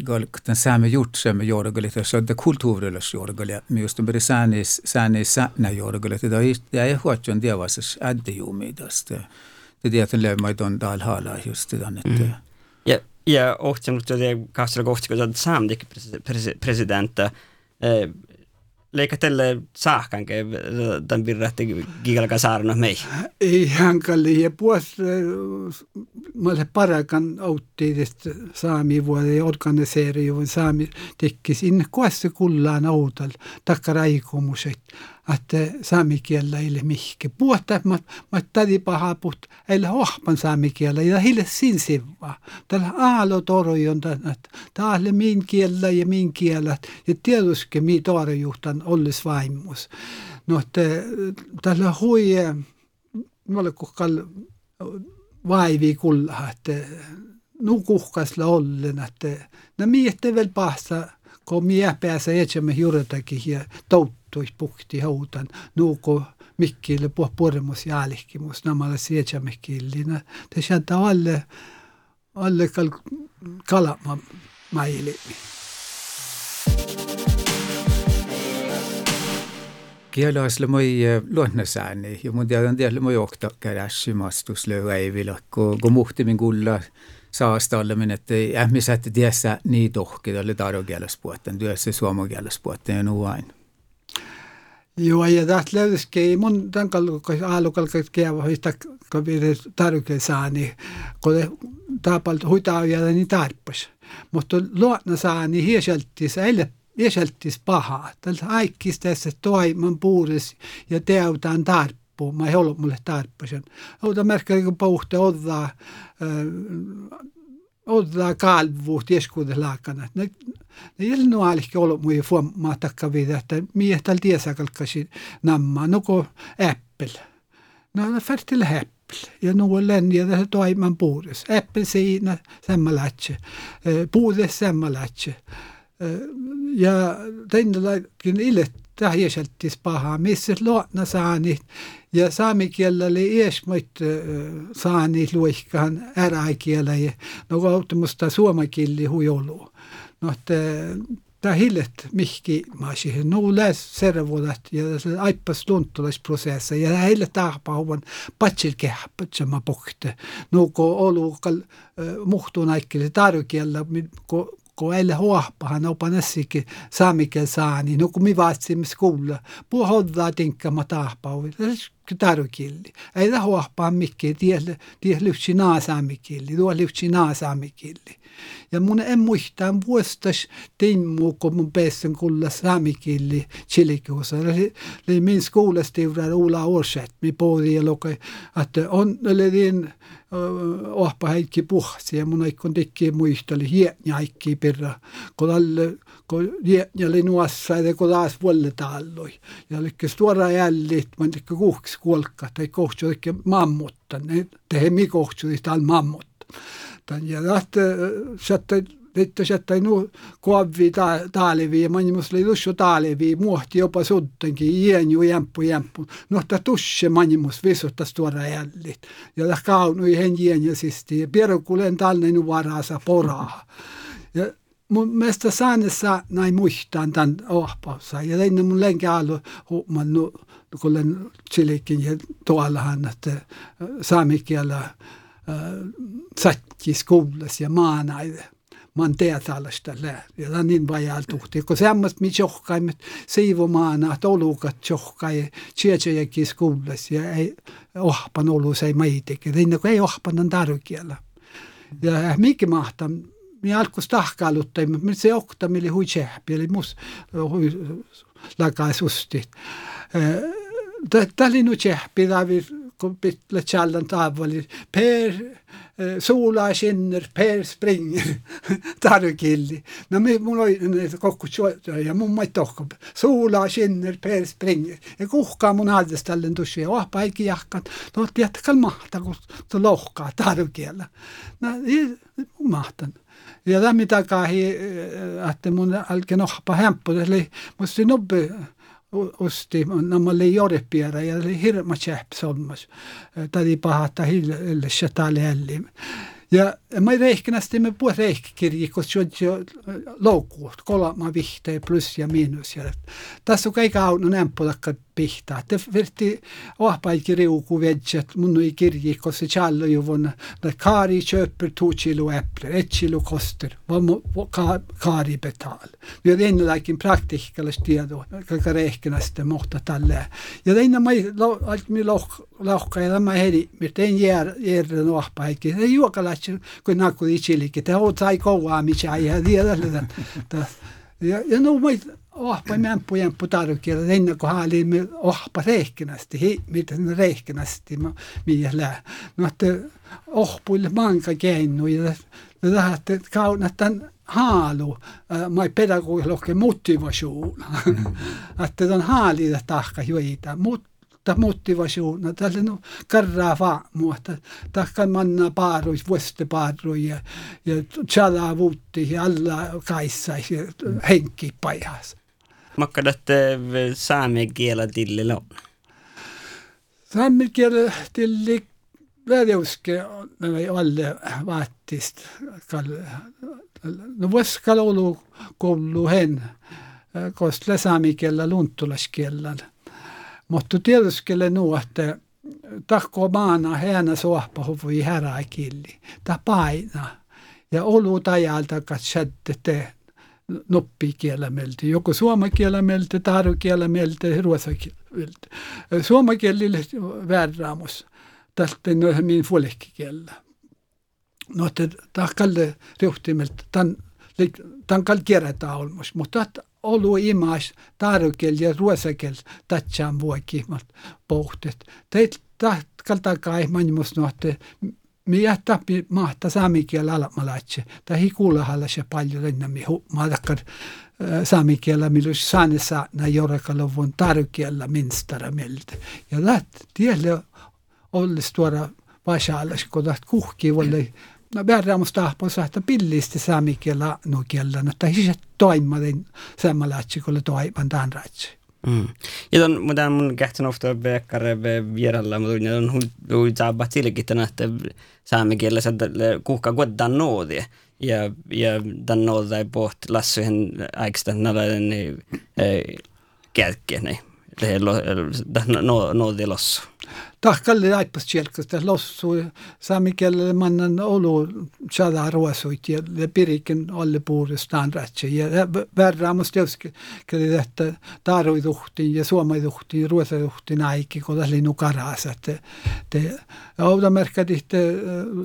galka den same gjort som jorgale det så det kulttuurilles jorgale med just det säänis säänis sääna jorgale det är det är hot on det var adde ju med det det. Är det lämma don dal hala just det att ja ja ohtanut det kastra kohti kun saamdik presidentta leikka tälle saahkanke tämän virrahti gigalka saarno mei? Ei hankalli ja puos mä parakan auttiidesta saami vuoden organiseeri saami tekki sinne kuassa kullaan autal takkaraikomuset että saami kielellä ei mihke. Puhuta, mä tädi paha puhut, ei ole ohpan saami kielellä, ja hille sin sivva. Tällä aalo torojon, että täällä min kielellä ja min kielellä, ja tietysti mi torojuhtan ollis vaimus. noh, tällä hui, mulle kuhkal vaivi kulla, että nu kuhkasla ollen, että no miette veel pahsa, kun mie pääsee etsemme juurtakin ja touttuis toipuhti haudan nuuku mikkille puh purmus ja alihkimus namalla sietsä mikkillina. Te sieltä alle, alle kal, kalama maili. Kielaisle moi eh, luonnosääni ja mun tiedän tiedä moi ohta kärässimastusle reivillä, kun, kun muhtimin kulla saastallemin, että ähmiset tiessä niin tohkida, oli tarjokielespuolten, työssä suomokielespuolten ja nuo aina. Joo, ja tästä löysikin mun tämän kallukas aalukalkas kieva histä kaviri tarke saani, kun taapalt huitaa ja niin tarpas. Mutta luotna saani hieseltis eille hieseltis pahaa. Tältä aikis tässä toiman puuris ja teotaan tarppu. Mä ei ollut mulle tarppasen. Outa merkkaa, kun puhutte ottaa odda kalvuut ieskuudes laakana. Ne, ne ei no alihki ollut mui fuomaa takka viidä, että mie täällä tiesä kalkkasi nammaa, no ko Apple. No ne färtillä Apple. Ja nuo länniä tässä toiman puudes. Apple siinä samma lähtsä. Puudes samma lähtsä. Ja tänne laikin ilet tähiselt paha, mis siis lootna saanit ja saami kielelle eesmõit äh, saani luiskaan ära kielelle, nagu automusta suoma kieli hujulu. noh, ta hiljet mihki maasi, no läs servulat ja aippas tuntulasprosessa ja hiljet tahpauvan patsil kehpatsema pohte. no kui olukal äh, muhtu naikile tarvikella, kui kun kun älle huohpahan opanessikin saamikel saani, no kun mi vaatsimme skuulla, puu hoddaa tinkkama tahpauvi, tarukilli. Ei la huohpaa mikki, tiedä lyhtsi naasaamikilli, tuo lyhtsi naasaamikilli. Ja mun en muistaa vuostas timmu, kun mun pääsen kulla saamikilli chilikuussa. Eli min skoulastiurar Ola Årsätt, mi lokai, että on, oli niin, ohpa heikki puhsi ja mun aikon tekee muisteli hietnä aikki perra, kun alle, kun hietnä oli nuossa ja kun taas vuolle taalloi. Ja oli suora jällit, mä tekee kuhks kuolka, tai kohtsu tekee mammutta, ne tehe mi kohtsu tal mammutta. Tän ja tahte, sätte Vittu sättäi nu kuavvi ta, taalevi ja manimus oli lussu taalevi muohti jopa suddenkin ienju jämppu jämppu. Nohta tusse manimus visuttas tuoda jällit. Ja ta kaunui hen ienjäsisti ja pierukulen talne nu varasa poraa. Ja mun mielestä saanessa näin muistaan tämän ohpaussa. Ja tein mun lenkä alu huomaan nu, kun olen chilikin ja tuollahan, että saamikielä sattjis kuulas ja maanaine. Mä oon teataalasta lää. Ja tämä on niin vajaa tuhti. Kun semmoista me johkaimme, siivomaana, tolukat johkai, tsietsejäkis kuulas ja ei ohpan olus ei maitikin. Rinne nagu kun ei ohpan on tarvikielä. Ja mikä mahtaa, me alkus tahkailuttaimme, me se ohta, mille hui tsehpi, eli mus lagai susti. Tämä oli nyt tsehpi, kun pitää tjallan tavalli. Per sola skinner, Per springer, tarukilli. No me, mul oli kokku ja mun ma ei tohku. Sola skinner, Per springer. Ja kuhkaa mun aldest talle tussi ja ohpa ei kiahkan. No tiedätkö mahta, kun tu lohkaa tarukielä. No mahtan. Ja tämä takahi, että mun alkoi nohpa hämppu, eli musta nobbe osti, nämä oli jorpiera ja oli hirma tjäpp sommas. Tadi pahata hille lälli. Ja mä reikkinästi me puhut reikkikirji, kun se on jo loukkuut, kolma vihteen plus ja miinus. Ja tässä on kaikki aunut nämpulakka pihtaa. Te verti ohpaikki riuku vedjet, mun ei kirji, kun se challo ju vuonna. Kari köper två kilo äpplen, ett kilo kostar, vad Kari betal. Vi har ennenlakin praktikkalas tieto, kaikki reikkinästi mohta tälle. Ja tein mä allt mi lohka ja tämä heri, mitä en jää järden ohpaikki. Ei juokalatsi, kun nakku itsilikin, te oot sai kovaa, mitä ei tiedä. Ja, ja no mä ohpa mämppu jämppu tarkiella ennen kuin haalimme ohpa reikkinästi, hi, mitä ne reikkinästi miehellä. No, että ohpuille manka keinu ja tähän kaunat tämän haalu, mai pedagogilogin motivation. että on haalida tahka juida, mutta motivation, tälle no karraa vaan muuta, tahka manna paaruis, vuoste paaruis ja, ja tjala vuutti ja alla kaissa ja henki paihas. Makkadatte saame kielä tillillä on? Saame kielä tilli väljouske alle vaatist no vuosikal olu koulu hen koska saamikielellä luntulaskielellä. Mutta tietysti nu, että tahko maana häänä sohpa hovui härää killi. Ta paina. Ja olu tajalta katsatte te noppikielämeltä, joko suomakielämeltä, taarukielämeltä, ruotsakielämeltä. Suomakielille värraamus tästä noihin min fuolekkikielellä. No, että tahkalle reuhtimeltä, tämän, tämän kall kierrätä olmus, mutta olu imas taarukel ja ruosakel tatsaan vuokimmat pohtet. Teit tahkalta kai manjumus nohte, Mie tappi mahta saamikielä alamalaatse. Tai hikuulahalla se paljon ennemmin. Mä takkar saamikielä, millä saane saana jorkaluvun tarkielä minstara mieltä. Ja läht tielle olles tuoda vaisaallas, kun taht kuhki volle no värraamus tahpo sahta pillisti saamikielä no kielä, no tai siis toimaden saamalaatse, kun toiman tämän raatse. Mm. Ja ton, mutta mun kähtän ofta bekkare vieralla, mutta on hui saaba silkittänä, että saamen kielessä kuhka kuitenkaan noodi. Ja, ja tämän noodi ei poht lassuihin aiksta nalainen kälkeen. Noodi lossu. Tahkalle aipas tjelkasta lossu saamikielelle mannan olu tjada ruosuit ja, pirikin alle puudestaan rätsä. Ja värraamus tietysti, että taaruiduhtiin ja suomaiduhtiin, ruosaiduhtiin äikki, kun tässä linnu karas. Että te autamerkadihte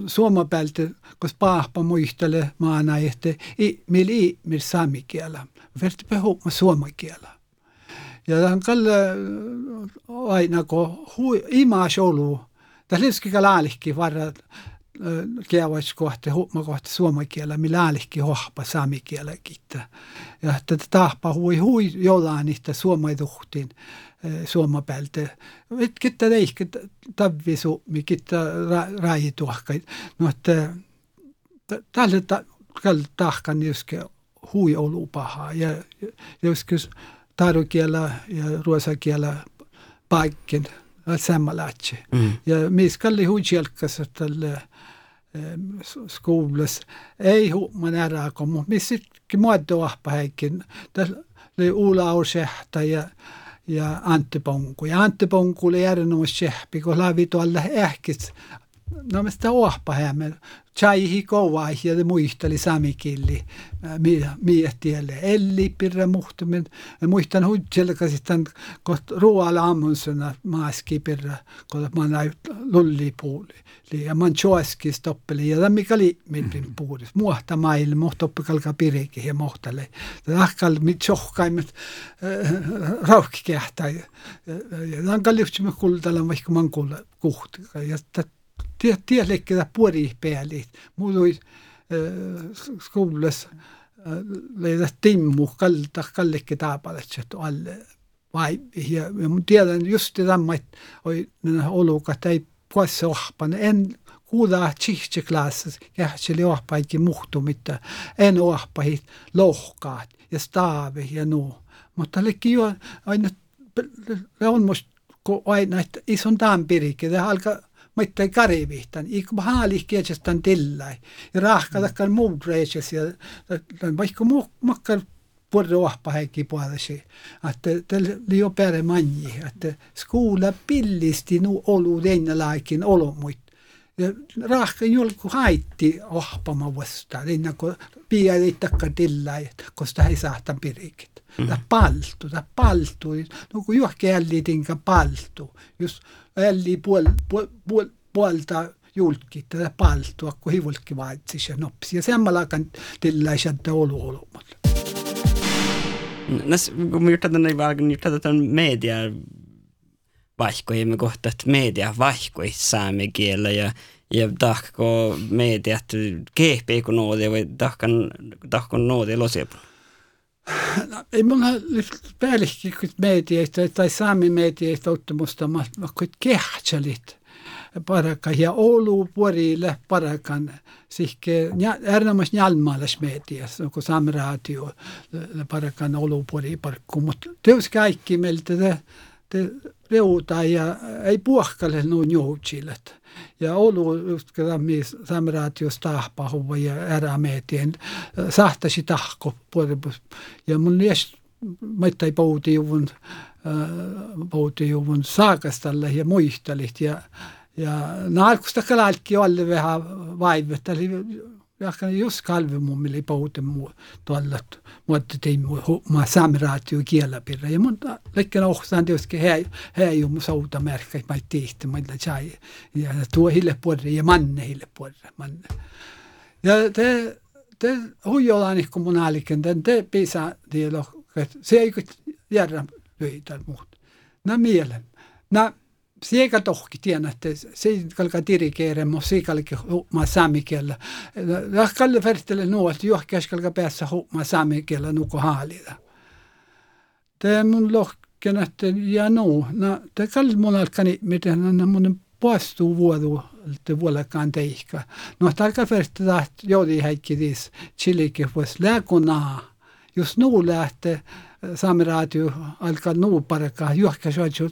suoma päältä, kun paahpa muistele maana, millä i, millä saamikielä. Verti puhumaan suomakielä ja ta on kõlle vaid nagu hui, imasolu. Ta liski ka laalihki varra kielvois kohti, huuma kohti suomen kielä, millä äälihki hohpa saami kielä kiittää. Ja tätä tahpa hui hui jollain niistä suomen tuhtiin suoma päältä. Et kitta teihkä tavvi suomi, kitta rai tuhkai. No, että tällä tahkan joskin hui olu pahaa ja joskus tarukielä ja ruosakielä paikken sammalatsi. Mm. Ja miskalli huijelkas tälle skolas ei huoman ära kun missäkin muoddo ahpahäikin. Tällä Uula Aursehta ja ja Antti Ponku. Ja Antti Ponku oli erinomaisesti kun lävi tuolla ähkis. No me sitä ohpahämme Chaihi kovai ja muisteli samikilli miettielle. Elli pirra muhtumen. Muistan huitselka sitten kot ruoala ammunsena maaski pirra, kun mä näin lullipuuli. Ja man choaski stoppeli ja mikä li mitpin. Muhta maille, muhta oppikalka pirikin ja muhtale. Tahkal mit chohkaimet rauhki kehtä. Ja tankal lyhtsime kultalla vaikka man kuhti. Ja det, ligger det både i pealit, mul oli äh, skolas äh, leidas timmu kalda kallike taapalatsat alle vai ja, ja mä tiedän just tämä, että oli olukat ei poissa ohpana. En kuulla tsihti klassas, kähtseli ohpaikki muhtumitta, en ohpahit lohkaat ja staave ja nuu. Mutta lekki jo aina, on musta aina, että ison taanpirikki, alkaa mitte karivihtan, ik mahaalih kietsestän tillai. Ja rahka takkar muud reisjes ja vaikka makkar puolta ohpa häikki puolesi. Että tällä jo pere manji, että skuula pillisti nu olu teina laikin olomut. Ja rahka julku haitti ohpama vasta, ennen kuin pia ei takka tillai, koska ei saa tämän pirikit. Mm. tahab paltu, tahab paltu, nagu juhkihälli ka paltu, jos hälli puol, puol, puol, puolta julki, tätä paltua, kun hivulki vaatsis ja nopsi. Ja samalla aikaan tällä ei olu olematta. Näs, kun me juttaa tänne valkoin, niin juttaa tämän media vaihkoja, me kohta, että media vaihkoi saame kielellä ja ja tahko mediat keepi kun noodi või tahkan tahkan noodi losepun ei, mulle lihtsalt pealikult meeldii, että ei saami meeldii, että ottamustamassa, kun kehtselit parakan ja Oulu vuorille parakan. Sihke äärimmäisen jalmaalas medias, kun saamme radio parakan Oulu vuori parkku, mutta teos kaikki meiltä reuta ja ei puhkalle nu njuutsilet. Ja olu mi samraatios tahpahuva ja ära meetien. Sahtasi tahko puolibus. Ja mun liest mõttai poudi juvun, äh, poudi juvun saagastalle ja muihtaliht ja ja naalkusta kalalki olla vähän vaivetta. Eli jahkan just kalvimummille pouta muu tuolla mutta tein mä samraatio kielapirra ja mun lekkän ohsaan tietysti he he ju mun souta merkka mä tihti mä chai ja tuo hille puolelle ja manne hille puolelle ja te te huijolani kun mun aliken te pisa dielo se ei järjä löytää muut. Nä mielen nä Siega tohki tiedä, että se kalka dirigeeremo, se kalka huumaa saamikielä. Ja kalle vertele nuo, että johkäs kalka päässä huumaa saamikielä nuko haalida. Te mun lohken, että ja no, no te kalle mun alkani, miten on mun puastuu vuodu, että vuolekaan teihkä. No tarkka vertele, että joudi häikki tis, chilike, vois lääkunaa, jos nuu lähtee, saamiradio alkaa nuu paraka juhka soitsu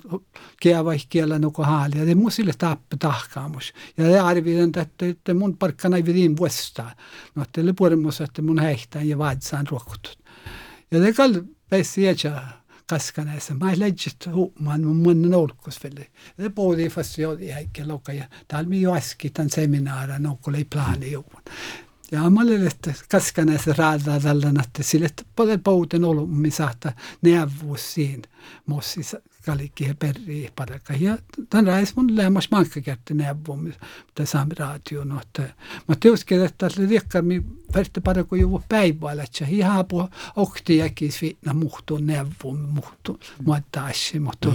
kieva kiellä nuko haali ja te musille tappu tahkaamus. Ja te arvioin että että mun parkkana ei vidin vuosta. No te puolimus että mun heihtään ja vaadsaan ruokutut. Ja te kall pessi jätsä kaskaneessa mä legit huumaan mun mun nolkus velle te poodi fast jo häikkä lokka ja täällä mi jo äski tämän seminaara nokkole plaani juun ja olin, että kaskanässä raadaa tällainen, että sille paljon pouten ollut, missä neuvus siinä, mossi kalikki perri paraka. Ja tämän rais mun lämmäs mankka kerti neuvua, mitä saamme raation. Että, mä teuskin, että riekkaammin verta parako juvu päivällä, että ihan puhua okti jäkis viitna muhtuu neuvun, muhtuu, muottaisi, mutta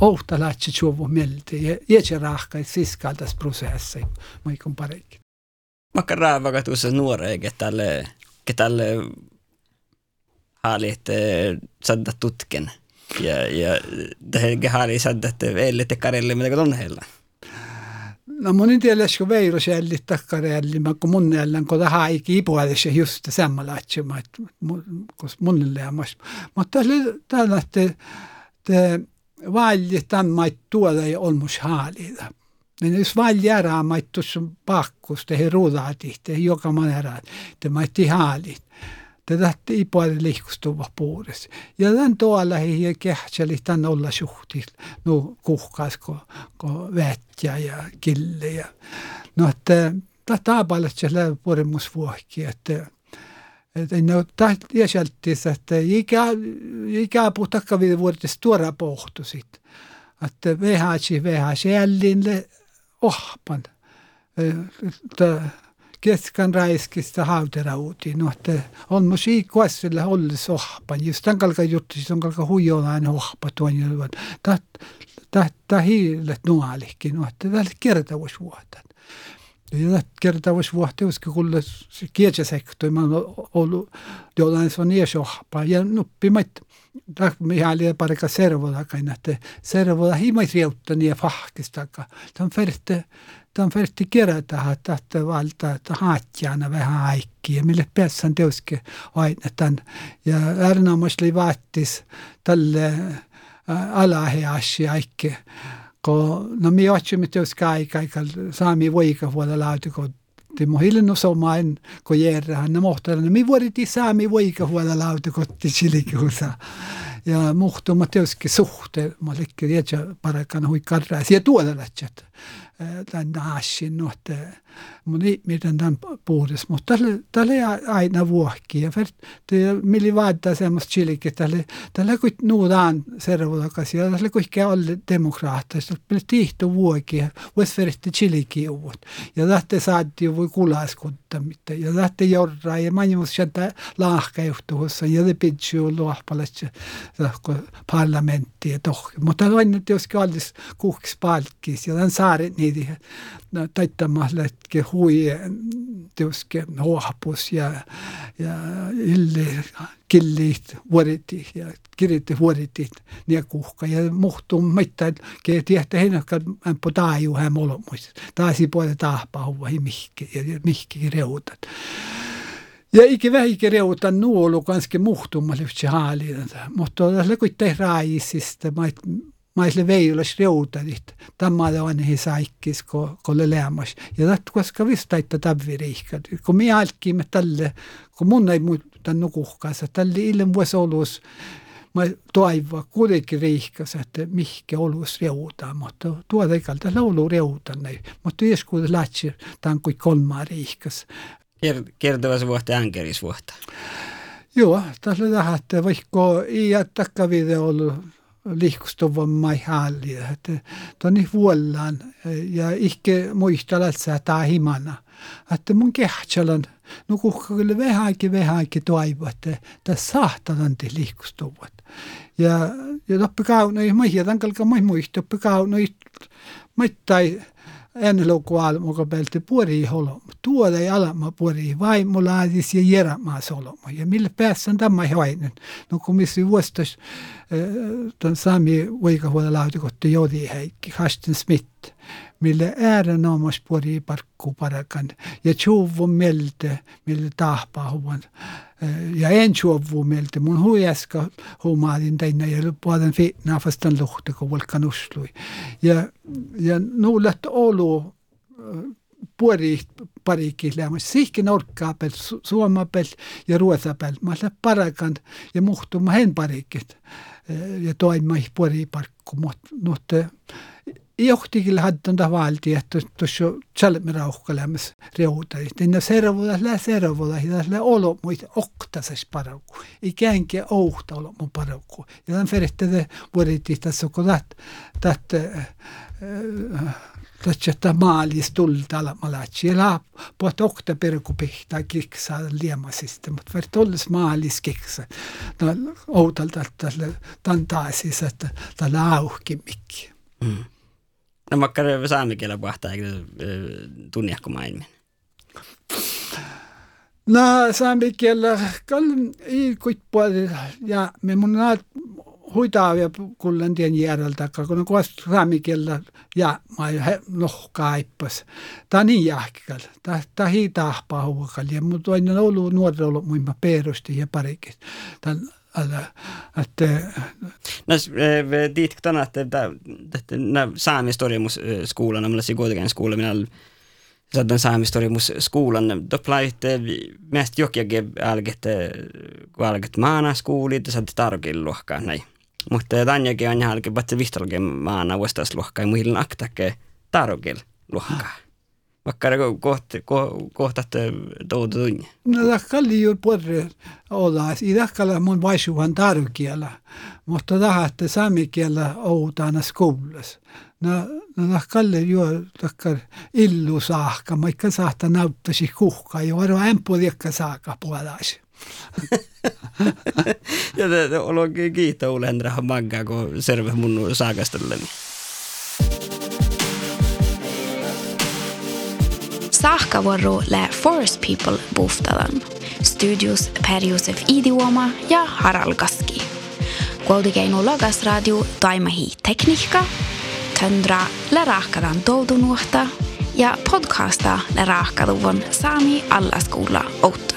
ohta lähtsi juvu mieltä ja jätsä rahka siskaltas prosessi, mä ikon parekin vaikka rääväkä tuossa nuoreen, ketälle, ketälle haalit sadda tutken. Ja, ja tähän haali sadda, että eille te karille, mitä on heillä. No monin tiedätkö veirus jälli takkarelli, mä kun mun jälleen, kun tähän ei kipuolisi just samalla, että mun lämmäs. Mutta tällä, että valje tämän tuolla ei olmus haalida. Men jos valjara maittus pakkus tehdä ruudaati, tehdä joka manera, te maitti haalit. Te tahti ipuari liikustuva puudessa. Ja tämän tuolla ei kehtseli tämän olla suhti, no kuhkas, ko, ko vettä ja kille. Ja, no, että tämä paljon se puolimus vuohki, että että no, jäseltis, että ikä, ikä puhtakka vuodesta tuora pohtu sitten. Että VHC, VHC jäljille ohpan. Keskan raiskista hauterautiin, no, että on mun siikuassilla ollis ohpan. Just tämän kalka juttu, siis on kalka huijolainen ohpa tuon. Tämä hiilet nuolikin, no, että tällä kertavuusvuotat. Ja kertavuusvuotta, koska kuule kietsäsektori, mä oon ollut jollain se on ohpa. Ja nuppimat, Mihalia parika servola että servola himais riutta niin fahkistaka. Tämä färte, tämä färte kerätä, että valta, että haatjana vähän aikki ja mille päässään teoske aina tämän. Ja ärnaamas oli vaattis tälle alaheassi aikki. kun no mi otsimme teos kai kai kal saami voika vuoda lauti kun te mohille no somain kun järrähän ne mohtelen mi vuoditi saami voika vuoda lauti kun te chilikusa ja muhtuma teoski suhte ma lekki tiedä parakan hui kadra sie tuoda lähtsät tän naashin nohte mun miten tämän puhdas, mutta tälle, tälle aina det mili vaadda semmoista chilikki, tälle, tälle kun nuudaan servulakas ja tälle kuitenkin alle demokraattista, tälle tihto vuoki ja vois veritti chilikki uut. Ja tähte saatti voi kulaskutta mitte. Ja tähte jorraa ja manimus sieltä laahkajuhtuhussa ja det pitsi ju luohpalatsi parlamentti ja tohki. Mutta on nyt joskin allis kuhkis palkkis ja tämän saaret niitä no, taittamalla, että hetke huvi e, tõuske hapus ja, ja illi killid vuoriti ja kirjati vuoriti ja kuhka ja muhtu mitte, keegi tehti heinaka ämpu taaju hän olemus. Taasi puolella tahpahua ja mihki, ja mihki reudat. Ja iki vähike reutan nuolu kanske muhtumma lyftsi haali. Mutta olla kuitenkin raisista, maisle veilas reutadit, tammade on he saikkis ko kolle lämmas. Ja dat koska vistaita tavviriikka. Kun me alkimme tälle, kun mun ei muuta nukuhkaassa, tälle ilman vuosi olus, mä toivoa kuitenkin riihkas, että mihkä olus reutaa, mutta tuoda ikalta laulu reutan näin. Mutta joskus lähtsi tämän kuin kolmaa riihkas. Kertova se vuotta änkerisvuotta. Joo, tässä lähtee, vaikka ei jättäkään video ollut liikustuvan halli. On vuollaan ja ikke muistella, että tämä himana. Että mun kehtsalan, no kuhkalle vähänkin vähänkin toivo, että tässä saahtalan te liikustuvat. Ja, ja loppu kauna, ja mä hiedän kalka mä muista, kauna, mä tai en lokual muka pelte puori holom. Tuoda ei alama puori vai mulla adis ja jerama soloma. Ja millä päässä on tämä hoinut. No kun missä vuostas tämän sami voika huolella lautikotti jodi heikki, Hasten Smith mille äärenommas puori parkku parakan ja tjuvun melte, mille tahpaa huvan. يعين شو أبو ميلت من هو يسكا هو ما دين دينا يلبادن في نافستن لختك والكنوشلوي يا يا نولت أولو puori parikille, mutta siihenkin norkkaa pel, suoma pel ja ruotsa pel. Mä olen parakan ja muhtu mä hen parikit äh, ja toimii puori parkku, mutta Iuhtigil haddan tavalti, että tuossa tsalmira uhkalämmäs reuta. Inna servulas lä servulas, ja lä olo muit oktasas parauku. Ikäänkä ouhta olo mun parauku. Ja tämän ferittede vuodetti tässä, kun tästä äh, tästä maalis tulta alamalaatsi. Ja lää puhut okta perkupihtaa kiksaa liemasista, mutta veri tollis maalis kiksaa. No, outalta, että tämän taas, että tämä auhki mikki. Mm. No vaikka saamen kielellä puhtaa, eikö tunniakko maailman? No saamen kielellä ei kuitenkin ja me mun näet huitaa ja kullen tien järjeltä, kun on kovasti saamen kielellä ja mä lohkaippas. Tämä on niin jahkikal. Tämä hiitaa pahuakal ja mun toinen ollut nuori ollut muimma perusti ja parikin. Tämän alla att no dit tänä että että nä saamistorjumusskolan nämä sigodigan skola minä sadan saamistorjumusskolan då plaitte mest jokjage alget kun alget maana skoolit saat tarkin luokkaa näin. Mutta tanjakin on jälkeen patse vistalke maana vastas luokkaa ja muilla aktake tarkil vakkara kohta, kohtahta tuoda tunni. No tahkal liiur purri olla, ei tahkal mun vaisu on tarv kielä, mutta tahatte saami kielä outana skoulas. No, no tahkal ju tahkal illu saakka, ma ikka saata näyttäisi kuhka, ju aru ämpuri ikka saakka puolasi. ja te olonkin kiitoulendra manga, kun serve mun saakastellen. Saakavuoro lä Forest People Buftalan, studios Per Josef Idioma ja Harald Logas Radio Taimahi Tekniikka, Töndra lä Raakadan Toutunuhta ja podcasta lä Raakaduvon Saami Allaskoula Outto.